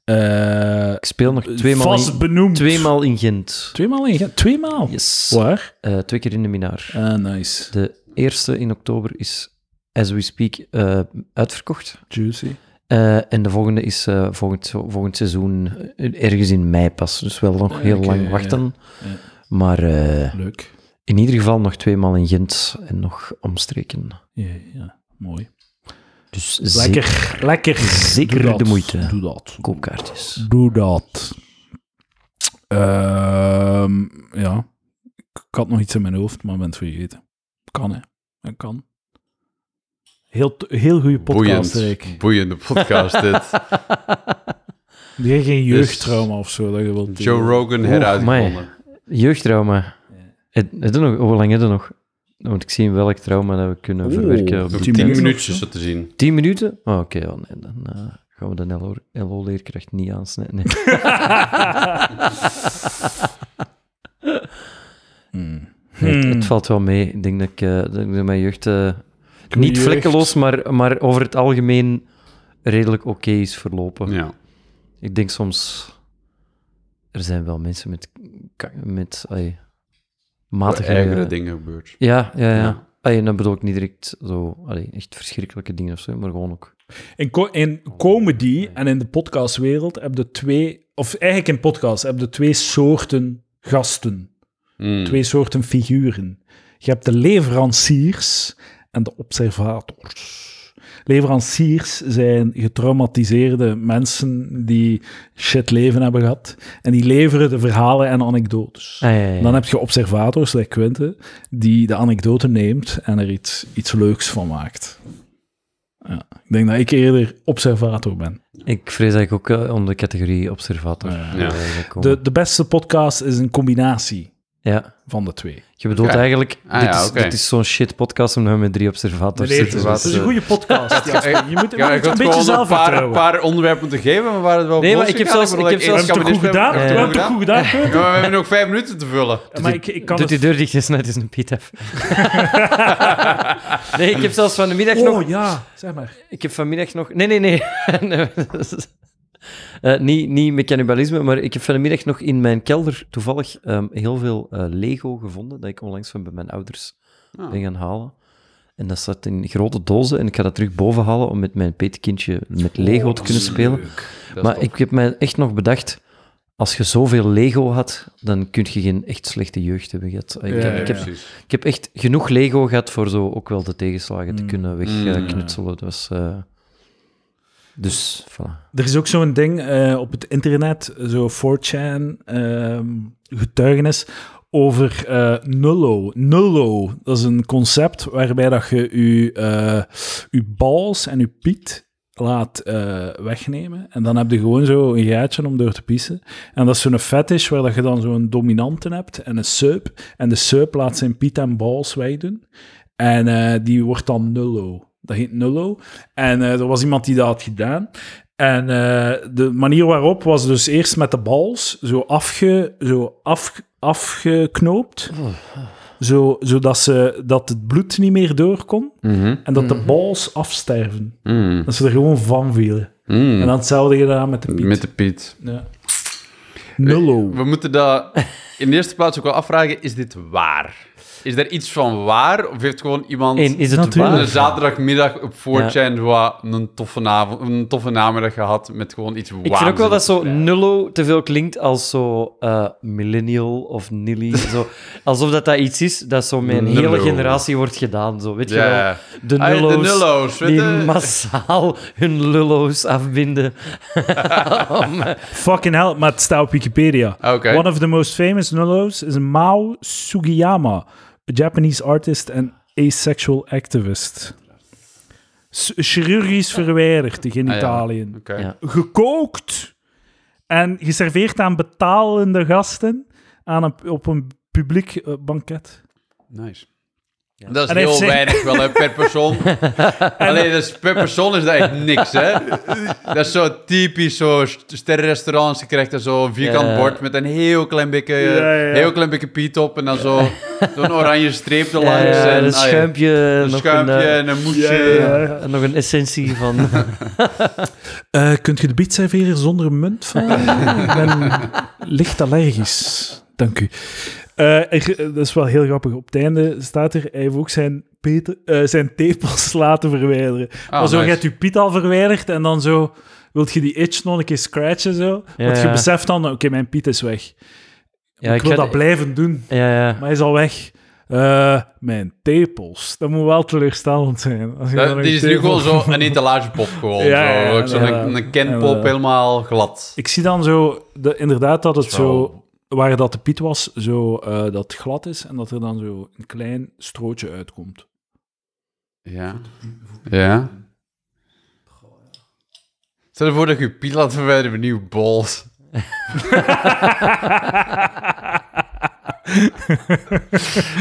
Eh, Ik speel nog tweemaal in, benoemd. tweemaal in Gent. Tweemaal in Gent? Tweemaal? Yes. Waar? Twee keer in de Minaar. Ah, nice. De eerste in oktober is, as we speak, uitverkocht. Juicy. En de volgende is volgend, volgend seizoen ergens in mei pas. Dus wel nog heel lang ja. wachten. Ja. Maar eh, Leuk. in ieder geval nog tweemaal in Gent en nog omstreken. Ja, ja, mooi. Dus zeker Lekker, lekker. zeker Doe dat. de moeite. Doe dat. koopkaartjes. Doe dat. Ehm, ja. Ik, had nog iets in mijn hoofd, maar ben het vergeten. Kan, hè. Dat kan. Heel, heel goede podcast. Boeiend. Boeiende podcast dit. (laughs) Die geen jeugdtrauma of zo. Dat je wilt Joe Rogan Oeh, heruitgevonden. Jeugdtrauma. Het, nog, hoe lang is het nog? Dan moet ik zien welk trauma dat we kunnen Oeh, verwerken. op tien Tien minuutjes zo? te zien. 10 minuten? Oh, Oké, nee, dan eh, gaan we de LO LO-leerkracht niet aansnijden. Nee. (laughs) Hmm. Nee, het, Hmm. het valt wel mee. Ik denk dat ik, eh, dat ik mijn jeugd eh, niet jeugd. vlekkeloos, maar, maar over het algemeen redelijk oké is verlopen. Ja. Ik denk soms... Er zijn wel mensen met, met ai, matige... Ergere dingen gebeurd. Ja, ja, ja. En dan bedoel ik niet direct zo, allee, echt verschrikkelijke dingen of zo, maar gewoon ook... In, co- in comedy en in de podcastwereld heb je twee, of eigenlijk in podcast heb je twee soorten gasten, Mm. twee soorten figuren. Je hebt de leveranciers en de observators. Leveranciers zijn getraumatiseerde mensen die shit leven hebben gehad en die leveren de verhalen en anekdotes. Ah, ja, ja, ja. Dan heb je observators, like Quinte, die de anekdote neemt en er iets, iets leuks van maakt. Ja, ik denk dat ik eerder observator ben. Ik vrees dat ik ook eh, onder de categorie observator eh, Ja. De, de beste podcast is een combinatie Ja, van de twee. Je bedoelt eigenlijk, Ah, dit, ja, is, dit is zo'n shit podcast omdat we met drie observators zitten. het dus, is een goede podcast. Jasper. Je moet, je Ja, moet ik een beetje gewoon een paar, zelfvertrouwen. paar onderwerpen moeten geven, maar waren het wel Nee, maar ik heb zelfs- ik heb eerst We hebben het goed gedaan? We hebben het het toch goed gedaan? Ja, maar we hebben nog vijf minuten te vullen. Maar ik, ik kan Doet die het... deur dicht en snijdt eens een Piet af. (laughs) nee, ik heb zelfs van de middag nog... Oh ja, zeg maar. Ik heb vanmiddag nog... Nee, nee, nee. (laughs) Eh, niet, niet met cannibalisme, maar ik heb vanmiddag nog in mijn kelder toevallig ehm, heel veel eh, Lego gevonden, dat ik onlangs van bij mijn ouders Ah. ben gaan halen. En dat staat in grote dozen en ik ga dat terug boven halen om met mijn petekindje met Lego te kunnen spelen. Maar ik heb mij echt nog bedacht, als je zoveel Lego had, dan kun je geen echt slechte jeugd hebben gehad. Ik, Ja, heb, ja, ik, heb, precies. ik heb echt genoeg Lego gehad voor zo ook wel de tegenslagen te Mm. kunnen Mm. wegknutselen. Dat was... dus, voilà. Er is ook zo'n ding eh, op het internet, zo 4chan, ehm, getuigenis over eh, nullo. Nullo, dat is een concept waarbij dat je je, eh, je bals en je piet laat wegnemen. En dan heb je gewoon zo een gaatje om door te pissen. En dat is zo'n fetish waar dat je dan zo'n dominante hebt en een sup. En de sup laat zijn piet en bals wegdoen. En die wordt dan nullo. Dat heet nullo. En eh, er was iemand die dat had gedaan. En eh, de manier waarop was dus eerst met de bals zo, afge, zo af, afgeknoopt. Zo, zodat ze, dat het bloed niet meer door kon. Mhm. En dat de bals afsterven. Mm. Dat ze er gewoon van vielen. Mm. En dan hetzelfde gedaan met de piet. Met de Piet. Ja. Nullo. We moeten dat in de eerste plaats ook wel afvragen, is dit waar? Is er iets van waar? Of heeft gewoon iemand En is het Natuurlijk. een waar? zaterdagmiddag op 4chan wat een, toffe avond, een toffe namiddag gehad met gewoon iets Ik vind ook wel dat zo nullo te veel klinkt als zo eh, millennial of nilly. (laughs) zo, alsof dat, dat iets is dat zo met een hele Nullo. generatie wordt gedaan. Zo, weet je wel? Ja. De Ah, nullo's, de nullo's, weet die je? (laughs) massaal hun lullo's afbinden. (laughs) Om, eh, Fucking hell, maar het staat op Wikipedia. Oké. One of the most famous nullos is Mao Sugiyama, Japanese artist and asexual activist. S- chirurgisch verwijderd, de genitaliën. Oké. Ja. Gekookt en geserveerd aan betalende gasten aan een, op een publiek eh, banket. Nice. Dat is En heel ze- weinig wel, hè, per persoon. (laughs) Alleen dus per persoon is dat echt niks, hè. Dat is zo typisch, zo st- sterrenrestaurants. Je krijgt er zo'n vierkant Ja. bord met een heel klein beetje, Ja, ja. heel klein beetje piet op. En dan zo, zo'n oranje streep erlangs. ja, en, een ah, schuimpje, een nog schuimpje een, eh, en een moesje. Ja, ja, ja. en nog een essentie van... (laughs) Eh, kunt je de biet serveren zonder een munt van? ik ben licht allergisch. Dank u. Eh, er- dat is wel heel grappig. Op het einde staat er, hij heeft ook zijn, peter, eh, zijn tepels (laughs) laten verwijderen. Ah, maar zo, nice. hebt je piet al verwijderd en dan zo, wilt je die itch nog een keer scratchen zo? Ja, Want je ja. beseft dan, oké, mijn piet is weg. Ja, ik wil ga- dat blijven doen, Ja, ja. maar hij is al weg. Eh, mijn tepels. Dat moet wel teleurstellend zijn. Als je dan Dat, die is nu gewoon zo (laughs) een etalagepop gewoon. Ja, zo. ja, een, een kenpop Ja, ja. helemaal glad. Ik zie dan zo, de, inderdaad, dat het Zo. zo, waar dat de piet was, zo eh, dat het glad is en dat er dan zo een klein strootje uitkomt. Ja. Ja. Stel je voor dat je je piet laat verwijderen met nieuwe balls.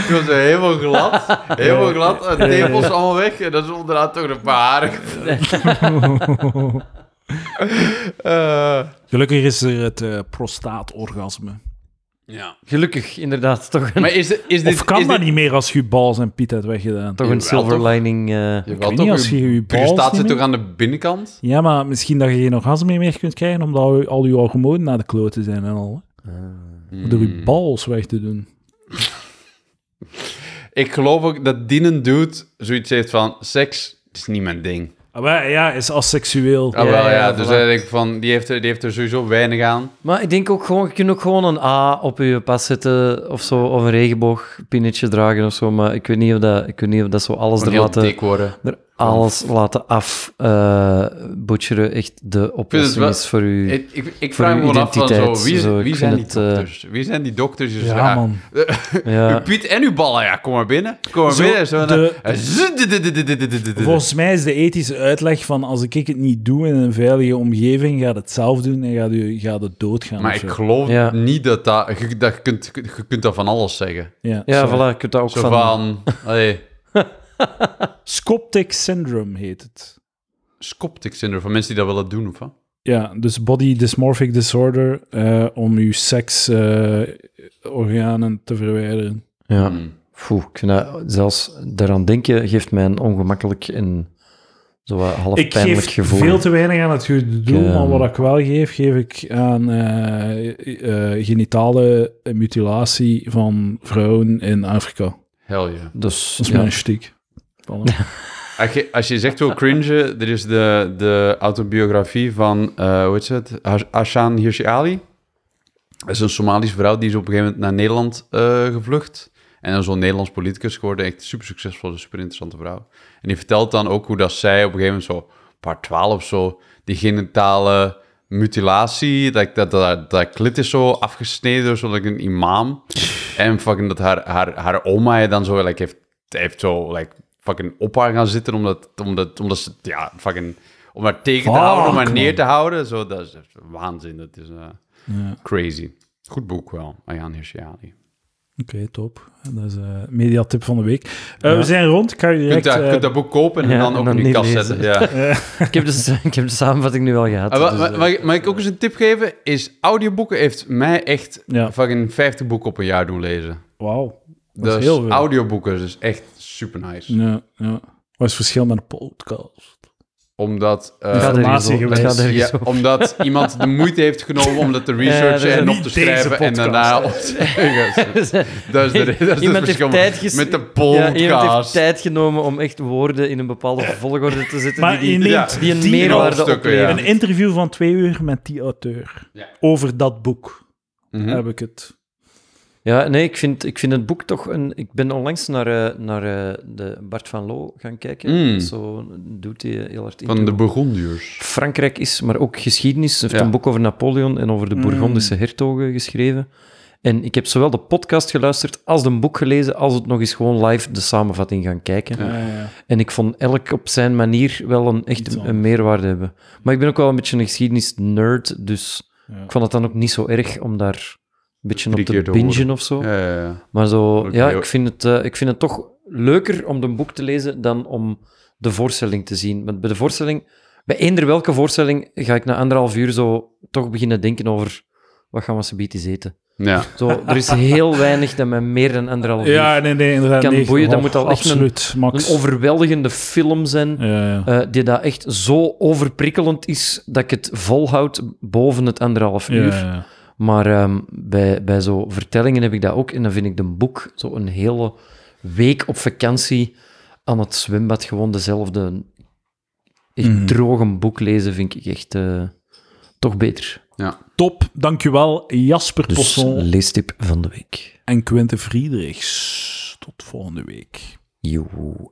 Gewoon zo helemaal glad. Helemaal glad. En tepels allemaal weg. En dan is onderaan toch een paar. (laughs) Eh, Gelukkig is er het eh, prostaatorgasme. Ja. Gelukkig, inderdaad. Toch een, Maar is, is dit... Of kan is dat dit- niet meer als je je bals en piet hebt weggedaan? toch een silver toch? lining. eh, Ik weet toch? niet, als je je balls niet zit toch aan de binnenkant? Ja, maar misschien dat je geen orgasme meer kunt krijgen omdat je- al je hormonen naar de kloten zijn en al. hè. Door Hmm. je balls weg te doen. (laughs) Ik geloof ook dat Dienen doet zoiets heeft van... Seks, het is niet mijn ding. Ah, maar ja, is asseksueel. Ah, Ja, wel, ja. ja, dus voilà. denkt van, die heeft, er, die heeft er sowieso weinig aan. Maar ik denk ook gewoon, je kunt ook gewoon een A op je pas zetten of zo, of een regenboogpinnetje dragen of zo, maar ik weet niet of dat, ik weet niet of dat zo alles er laten, dik worden. er alles laten af eh echt de oplossing wel- is voor u. Ik, ik, ik Voor vraag me gewoon af van zo, identiteit, wie, zo, wie zijn die het, eh, dokters? Wie zijn die dokters? Dus, Ja, man. (laughs) ja. Uw Piet en uw ballen, ja, kom maar binnen. Kom maar Zo, binnen. Zo, de- de... Volgens mij is de ethische uitleg van als ik het niet doe in een veilige omgeving, gaat het zelf doen en gaat, u, gaat het doodgaan. Maar ik zo. geloof Ja. niet dat dat... Je, dat je, kunt, je kunt dat van alles zeggen. Ja, Ja, voilà, je kunt dat ook Zo van... van... allee, Scoptic syndrome heet het. Scoptic syndrome, van mensen die dat willen doen, of wat? Ja, dus body dysmorphic disorder eh, om uw seksorganen te verwijderen. Ja. Poeh, ik vind dat, zelfs daaraan denken geeft mij een ongemakkelijk en zo wat half Ik pijnlijk geef gevoel. veel te weinig aan het goede doel, eh, maar wat ik wel geef, geef ik aan eh, eh, genitale mutilatie van vrouwen in Afrika. Hell yeah. Dus Dat is ja. mijn stiek. (laughs) Als je, als je zegt wil cringen, er is de, de autobiografie van, eh hoe heet het, Hashan Hirsi Ali. Dat is een Somalische vrouw, die is op een gegeven moment naar Nederland eh, gevlucht. En dan zo'n Nederlands politicus geworden, echt super succesvolle, super interessante vrouw. En die vertelt dan ook hoe dat zij op een gegeven moment zo, paar twaalf zo, die genitale mutilatie, dat, dat, dat, dat klit is zo afgesneden door zo'n like, een imam. En fucking dat haar, haar, haar oma dan zo like, heeft, heeft zo like, fucking op haar gaan zitten, omdat, omdat, omdat ze, ja, fucking, om haar tegen te houden, om haar neer te houden. Zo, dat is waanzin, dat is eh, Ja. crazy. Goed boek wel, Ayaan Hirsi Ali. Oké, top. Dat is een mediatip van de week. Eh, Ja. We zijn rond. Ik ga je kunt direct... dat, je eh, kunt dat boek kopen en Ja, dan en ook dan in je kast lezen. zetten. Ja. (laughs) ik, heb dus, ik heb de samenvatting nu al gehad. Ah, wa- dus, ma- mag, ik- ook eens een tip geven? Is audioboeken heeft mij echt Ja. fucking 50 boeken op een jaar doen lezen. Wauw. Dat Dus is heel veel. audioboeken is echt super nice. Ja, ja. Wat is het verschil met een podcast? Omdat, eh, informatie gaat ergens ja, omdat iemand de moeite heeft genomen om dat te (laughs) researchen Ja, en op te schrijven en podcast. daarna op te (laughs) zeggen. Dat is, de, dat is het Iemand heeft verschil met de ja, iemand heeft podcast. tijd genomen om echt woorden in een bepaalde volgorde te zetten Maar die, je die, neemt die een die meerwaarde opleveren. ja. Een interview van twee uur met die auteur. Ja. Over dat boek Mhm. heb ik het. Ja, nee, ik vind, ik vind het boek toch een... Ik ben onlangs naar, eh, naar eh, de Bart van Loo gaan kijken. Mm. Zo doet hij heel hard Van de interview. Burgondiërs. Frankrijk is, maar ook geschiedenis. Hij heeft Ja. een boek over Napoleon en over de Mm. Bourgondische hertogen geschreven. En ik heb zowel de podcast geluisterd als een boek gelezen, als het nog eens gewoon live de samenvatting gaan kijken. Ja, ja. En ik vond elk op zijn manier wel een, echt een, een meerwaarde hebben. Maar ik ben ook wel een beetje een geschiedenis-nerd, dus Ja. ik vond het dan ook niet zo erg om daar beetje op te bingen of zo. Ja, ja, ja. Maar zo, ja, ik vind, het, eh, ik vind het toch leuker om een boek te lezen dan om de voorstelling te zien. Want bij de voorstelling, bij eender welke voorstelling, ga ik na anderhalf uur zo toch beginnen denken over wat gaan we subiet eens eten. Ja. Zo, er is heel weinig dat mij meer dan anderhalf uur... Ja, nee, nee, inderdaad. Kan nee, boeien, dat moet al echt een- Absoluut, Max. Een overweldigende film zijn, Ja, ja. eh, die dat echt zo overprikkelend is, dat ik het volhoud boven het anderhalf Ja, uur. Ja. Maar ehm, bij, bij zo vertellingen heb ik dat ook. En dan vind ik de boek zo een hele week op vakantie aan het zwembad gewoon dezelfde echt Mhm. droge boek lezen, vind ik echt eh, toch beter. Top, dankjewel Jasper Dus Posson leestip van de week. en Quinte Friedrichs. tot volgende week. Joe.